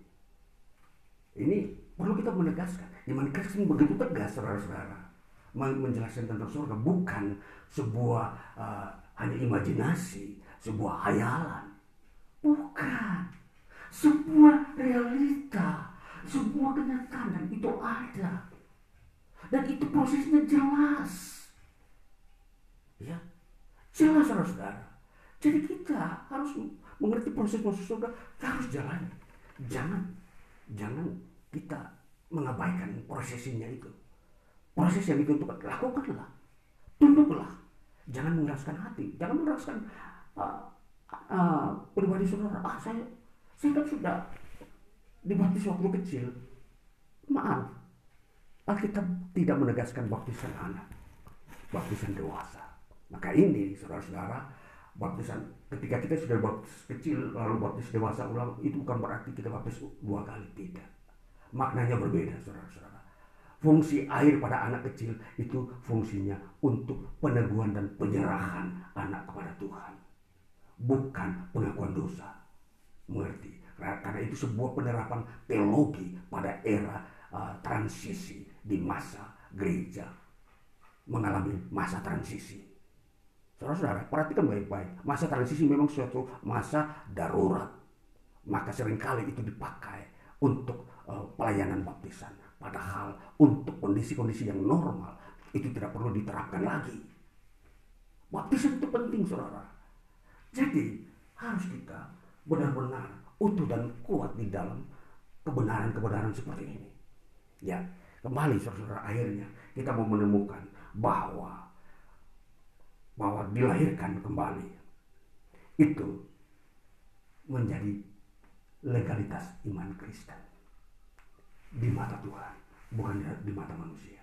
Ini perlu kita menegaskan. Iman Kristen begitu tegas, saudara-saudara. menjelaskan tentang surga bukan sebuah uh, hanya imajinasi, sebuah hayalan. Bukan. Sebuah realita, sebuah kenyataan dan itu ada. Dan itu prosesnya jelas. Ya, jelas saudara. Jadi kita harus mengerti proses masuk surga, kita harus jalan. Jangan, jangan kita mengabaikan prosesnya itu. Proses yang ditentukan, lakukanlah. Tunduklah. Jangan mengeraskan hati. Jangan mengeraskan uh, uh, pribadi saudara. Ah, saya, saya kan sudah dibaptis waktu kecil. Maaf. Alkitab tidak menegaskan baptisan anak. Baptisan dewasa. Maka ini saudara-saudara, baptisan ketika kita sudah baptis kecil lalu baptis dewasa ulang itu bukan berarti kita baptis dua kali tidak maknanya berbeda saudara-saudara. Fungsi air pada anak kecil itu fungsinya untuk peneguhan dan penyerahan anak kepada Tuhan. Bukan pengakuan dosa. Mengerti? Karena itu sebuah penerapan teologi pada era uh, transisi di masa gereja. Mengalami masa transisi. Saudara-saudara, perhatikan baik-baik. Masa transisi memang suatu masa darurat. Maka sering kali itu dipakai untuk uh, pelayanan baptisan. Padahal untuk kondisi-kondisi yang normal itu tidak perlu diterapkan lagi. Baptisan itu penting saudara. Jadi harus kita benar-benar utuh dan kuat di dalam kebenaran-kebenaran seperti ini. Ya, kembali saudara akhirnya kita mau menemukan bahwa bahwa dilahirkan kembali itu menjadi legalitas iman Kristen di mata Tuhan, bukan di mata manusia.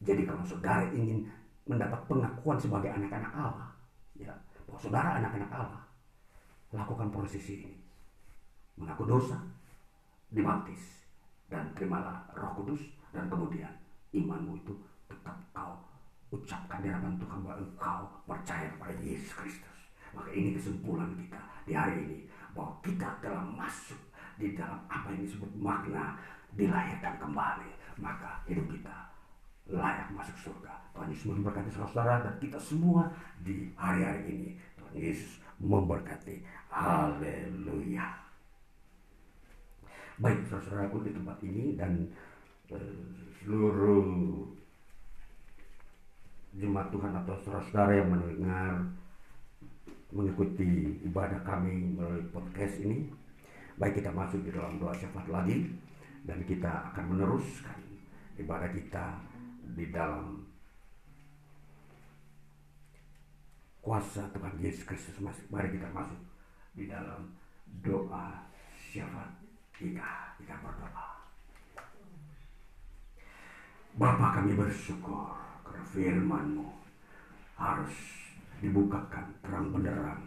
Jadi kalau saudara ingin mendapat pengakuan sebagai anak-anak Allah, ya, bahwa saudara anak-anak Allah, lakukan proses ini. Mengaku dosa, dibaptis, dan terimalah roh kudus, dan kemudian imanmu itu tetap kau ucapkan di hadapan Tuhan bahwa engkau percaya kepada Yesus Kristus. Maka ini kesimpulan kita di hari ini bahwa kita telah masuk di dalam apa yang disebut makna dilahirkan kembali, maka hidup kita layak masuk surga. Tuhan Yesus memberkati saudara dan kita semua di hari-hari ini. Tuhan Yesus memberkati. Haleluya. Baik saudara-saudaraku di tempat ini dan uh, seluruh jemaat Tuhan atau saudara-saudara yang mendengar mengikuti ibadah kami melalui podcast ini Baik kita masuk di dalam doa syafaat lagi dan kita akan meneruskan ibadah kita di dalam kuasa Tuhan Yesus Kristus. Mari kita masuk di dalam doa syafaat kita. Kita berdoa. Bapa kami bersyukur karena firman-Mu harus dibukakan terang benderang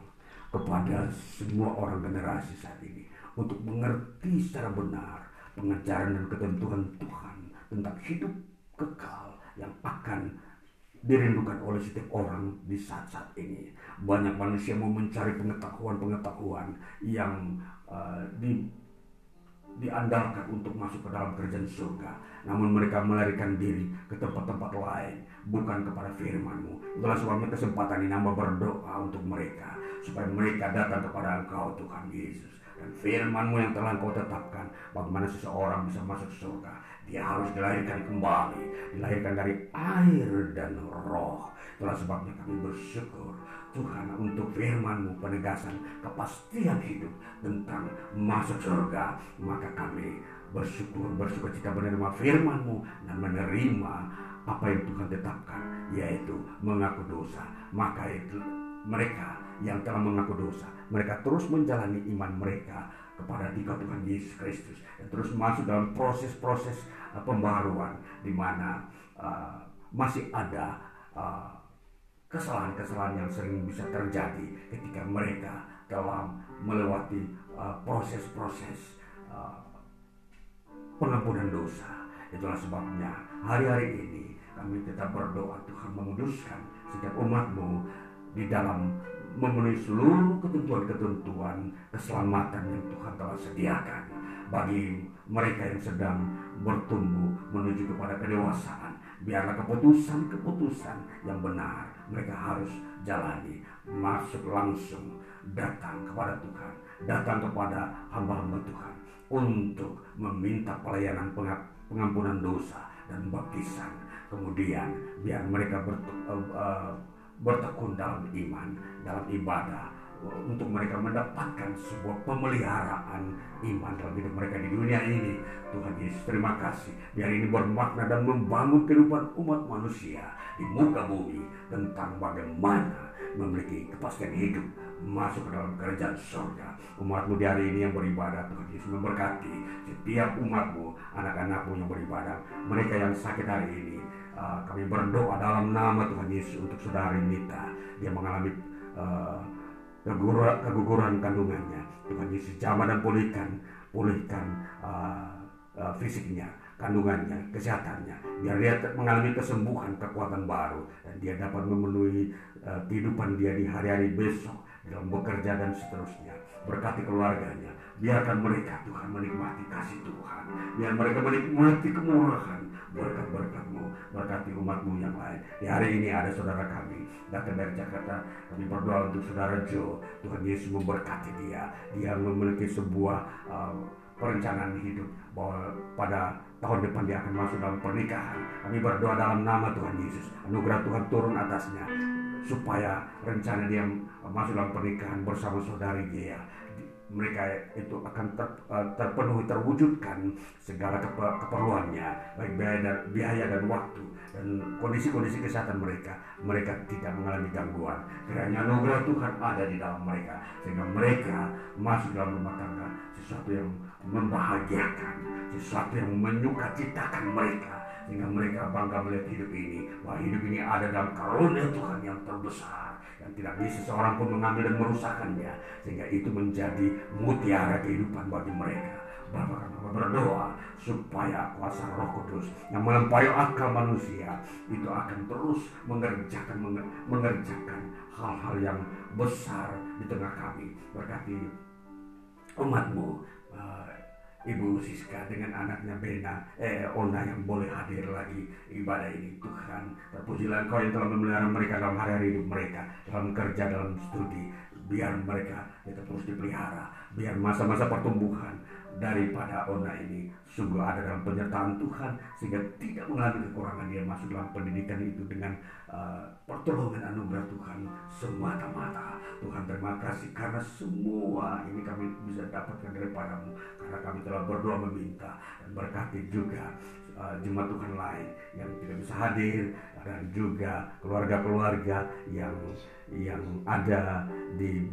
kepada semua orang generasi saat ini untuk mengerti secara benar pengajaran dan ketentuan Tuhan tentang hidup kekal yang akan dirindukan oleh setiap orang di saat-saat ini. Banyak manusia mau mencari pengetahuan-pengetahuan yang uh, di, diandalkan untuk masuk ke dalam kerjaan surga. Namun mereka melarikan diri ke tempat-tempat lain, bukan kepada firman-Mu. Itulah sebabnya kesempatan ini nama berdoa untuk mereka, supaya mereka datang kepada Engkau Tuhan Yesus dan firmanmu yang telah kau tetapkan bagaimana seseorang bisa masuk surga? Dia harus dilahirkan kembali. Dilahirkan dari air dan roh. Itulah sebabnya kami bersyukur Tuhan untuk firmanmu penegasan kepastian hidup tentang masuk surga. Maka kami bersyukur bersyukur cita menerima firmanmu dan menerima apa yang Tuhan tetapkan yaitu mengaku dosa. Maka itu mereka yang telah mengaku dosa. Mereka terus menjalani iman mereka kepada dikau Tuhan Yesus Kristus dan terus masuk dalam proses-proses uh, pembaruan di mana uh, masih ada uh, kesalahan-kesalahan yang sering bisa terjadi ketika mereka telah melewati uh, proses-proses uh, pengampunan dosa. Itulah sebabnya hari-hari ini kami tetap berdoa Tuhan menguduskan setiap umatmu di dalam memenuhi seluruh ketentuan-ketentuan keselamatan yang Tuhan telah sediakan bagi mereka yang sedang bertumbuh menuju kepada kedewasaan. Biarlah keputusan-keputusan yang benar mereka harus jalani masuk langsung datang kepada Tuhan datang kepada hamba-hamba Tuhan untuk meminta pelayanan pengampunan dosa dan baptisan. Kemudian biar mereka uh, bertekun dalam iman dalam ibadah untuk mereka mendapatkan sebuah pemeliharaan iman dalam hidup mereka di dunia ini. Tuhan Yesus terima kasih. Biar ini bermakna dan membangun kehidupan umat manusia di muka bumi tentang bagaimana memiliki kepastian hidup masuk ke dalam kerajaan surga. Umatmu di hari ini yang beribadah, Tuhan Yesus memberkati setiap umatmu, anak-anakmu yang beribadah, mereka yang sakit hari ini. Uh, kami berdoa dalam nama Tuhan Yesus untuk saudari Nita. Dia mengalami uh, keguguran, keguguran kandungannya. Tuhan Yesus jamah dan pulihkan, pulihkan uh, uh, fisiknya, kandungannya, kesehatannya. Biar dia mengalami kesembuhan, kekuatan baru. Dan dia dapat memenuhi uh, kehidupan dia di hari-hari besok dalam bekerja dan seterusnya. Berkati keluarganya. Biarkan mereka Tuhan menikmati kasih Tuhan. Biar mereka menikmati kemurahan berkat-berkatmu, berkati umatmu yang lain. Di hari ini ada saudara kami datang dari Jakarta. Kami berdoa untuk saudara Joe. Tuhan Yesus memberkati dia. Dia memiliki sebuah uh, perencanaan hidup bahwa pada tahun depan dia akan masuk dalam pernikahan. Kami berdoa dalam nama Tuhan Yesus. Anugerah Tuhan turun atasnya supaya rencana dia masuk dalam pernikahan bersama saudari dia mereka itu akan ter, uh, terpenuhi terwujudkan segala keperluannya baik biaya dan, biaya dan waktu dan kondisi-kondisi kesehatan mereka mereka tidak mengalami gangguan kiranya anugerah Tuhan ada di dalam mereka sehingga mereka masuk dalam rumah tangga sesuatu yang membahagiakan sesuatu yang menyukacitakan mereka sehingga mereka bangga melihat hidup ini. Bahwa hidup ini ada dalam karunia Tuhan yang terbesar yang tidak bisa seorang pun mengambil dan merusakkannya sehingga itu menjadi mutiara kehidupan bagi mereka. Bapak kami berdoa supaya kuasa Roh Kudus yang melampaui akal manusia itu akan terus mengerjakan mengerjakan hal-hal yang besar di tengah kami. Berkati umatmu Ibu Siska dengan anaknya Bena, eh Ona yang boleh hadir lagi ibadah ini Tuhan. Terpujilah Engkau yang telah memelihara mereka dalam hari-hari hidup mereka, dalam kerja, dalam studi. Biar mereka itu terus dipelihara, biar masa-masa pertumbuhan daripada Ona ini sungguh ada dalam penyertaan Tuhan sehingga tidak mengalami kekurangan dia masuk dalam pendidikan itu dengan uh, pertolongan anugerah Tuhan semata-mata. Tuhan terima kasih karena semua ini kami bisa dapatkan daripadamu karena kami telah berdoa meminta dan berkati juga uh, jemaat Tuhan lain yang tidak bisa hadir dan juga keluarga-keluarga yang yang ada di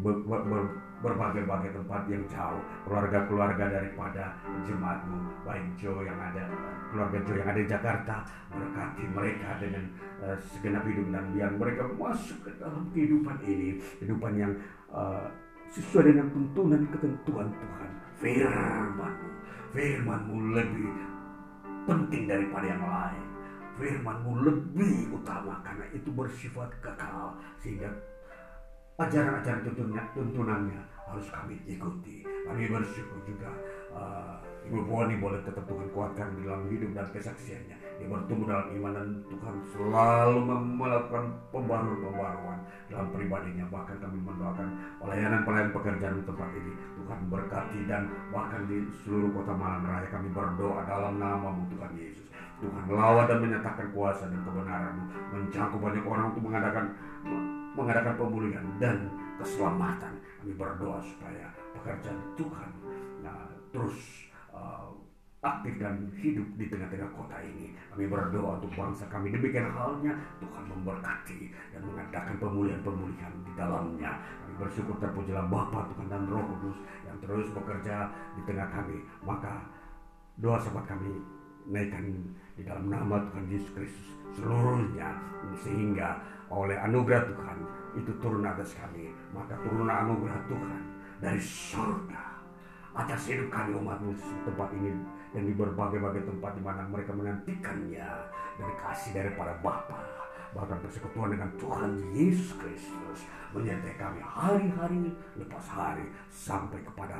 berbagai-bagai tempat yang jauh. Keluarga-keluarga daripada jemaatmu baik Jo yang ada keluarga Jo yang ada di Jakarta berkati mereka dengan uh, segenap hidup dan biar mereka masuk ke dalam kehidupan ini. Kehidupan yang uh, sesuai dengan tuntunan ketentuan Tuhan. Firmanmu firmanmu lebih penting daripada yang lain. Firmanmu lebih utama karena itu bersifat kekal sehingga ajaran-ajaran tuntunannya harus kami ikuti. Kami bersyukur juga uh, Ibu Boni boleh tetap Tuhan kuatkan dalam hidup dan kesaksiannya. Dia bertumbuh dalam iman dan Tuhan selalu melakukan pembaruan-pembaruan dalam pribadinya. Bahkan kami mendoakan pelayanan-pelayanan pekerjaan tempat ini. Tuhan berkati dan bahkan di seluruh kota Malang Raya kami berdoa dalam nama Tuhan Yesus. Tuhan lawan dan menyatakan kuasa dan kebenaran menjangkau banyak orang untuk mengadakan mengadakan pemulihan dan keselamatan. Kami berdoa supaya pekerjaan Tuhan nah, terus uh, aktif dan hidup di tengah-tengah kota ini. Kami berdoa untuk bangsa kami. Demikian halnya Tuhan memberkati dan mengadakan pemulihan-pemulihan di dalamnya. Kami bersyukur terpujilah Bapa Tuhan dan Roh Kudus yang terus bekerja di tengah kami. Maka doa sobat kami naikkan di dalam nama Tuhan Yesus Kristus seluruhnya sehingga oleh anugerah Tuhan itu turun atas kami. Maka turun anugerah Tuhan dari surga atas hidup kami umat tempat ini dan di berbagai-bagai tempat di mana mereka menantikannya dari kasih daripada Bapa bahkan persekutuan dengan Tuhan Yesus Kristus menyertai kami hari-hari lepas hari sampai kepada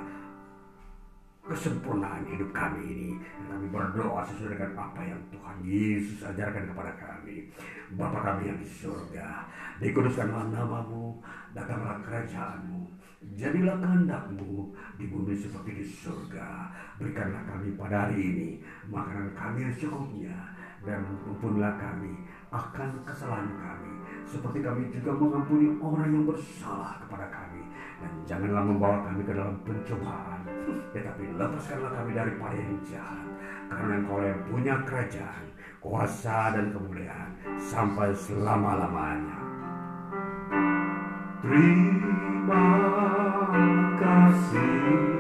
kesempurnaan hidup kami ini. Kami berdoa sesuai dengan apa yang Tuhan Yesus ajarkan kepada kami. Bapa kami yang di surga, dikuduskanlah namamu, datanglah kerajaanmu, jadilah kehendakmu di bumi seperti di surga. Berikanlah kami pada hari ini makanan kami yang secukupnya, dan ampunilah kami akan kesalahan kami, seperti kami juga mengampuni orang yang bersalah kepada kami. Dan janganlah membawa kami ke dalam pencobaan, <laughs> tetapi lepaskanlah kami daripada yang jahat. Karena engkau yang punya kerajaan, kuasa dan kemuliaan sampai selama-lamanya. Terima kasih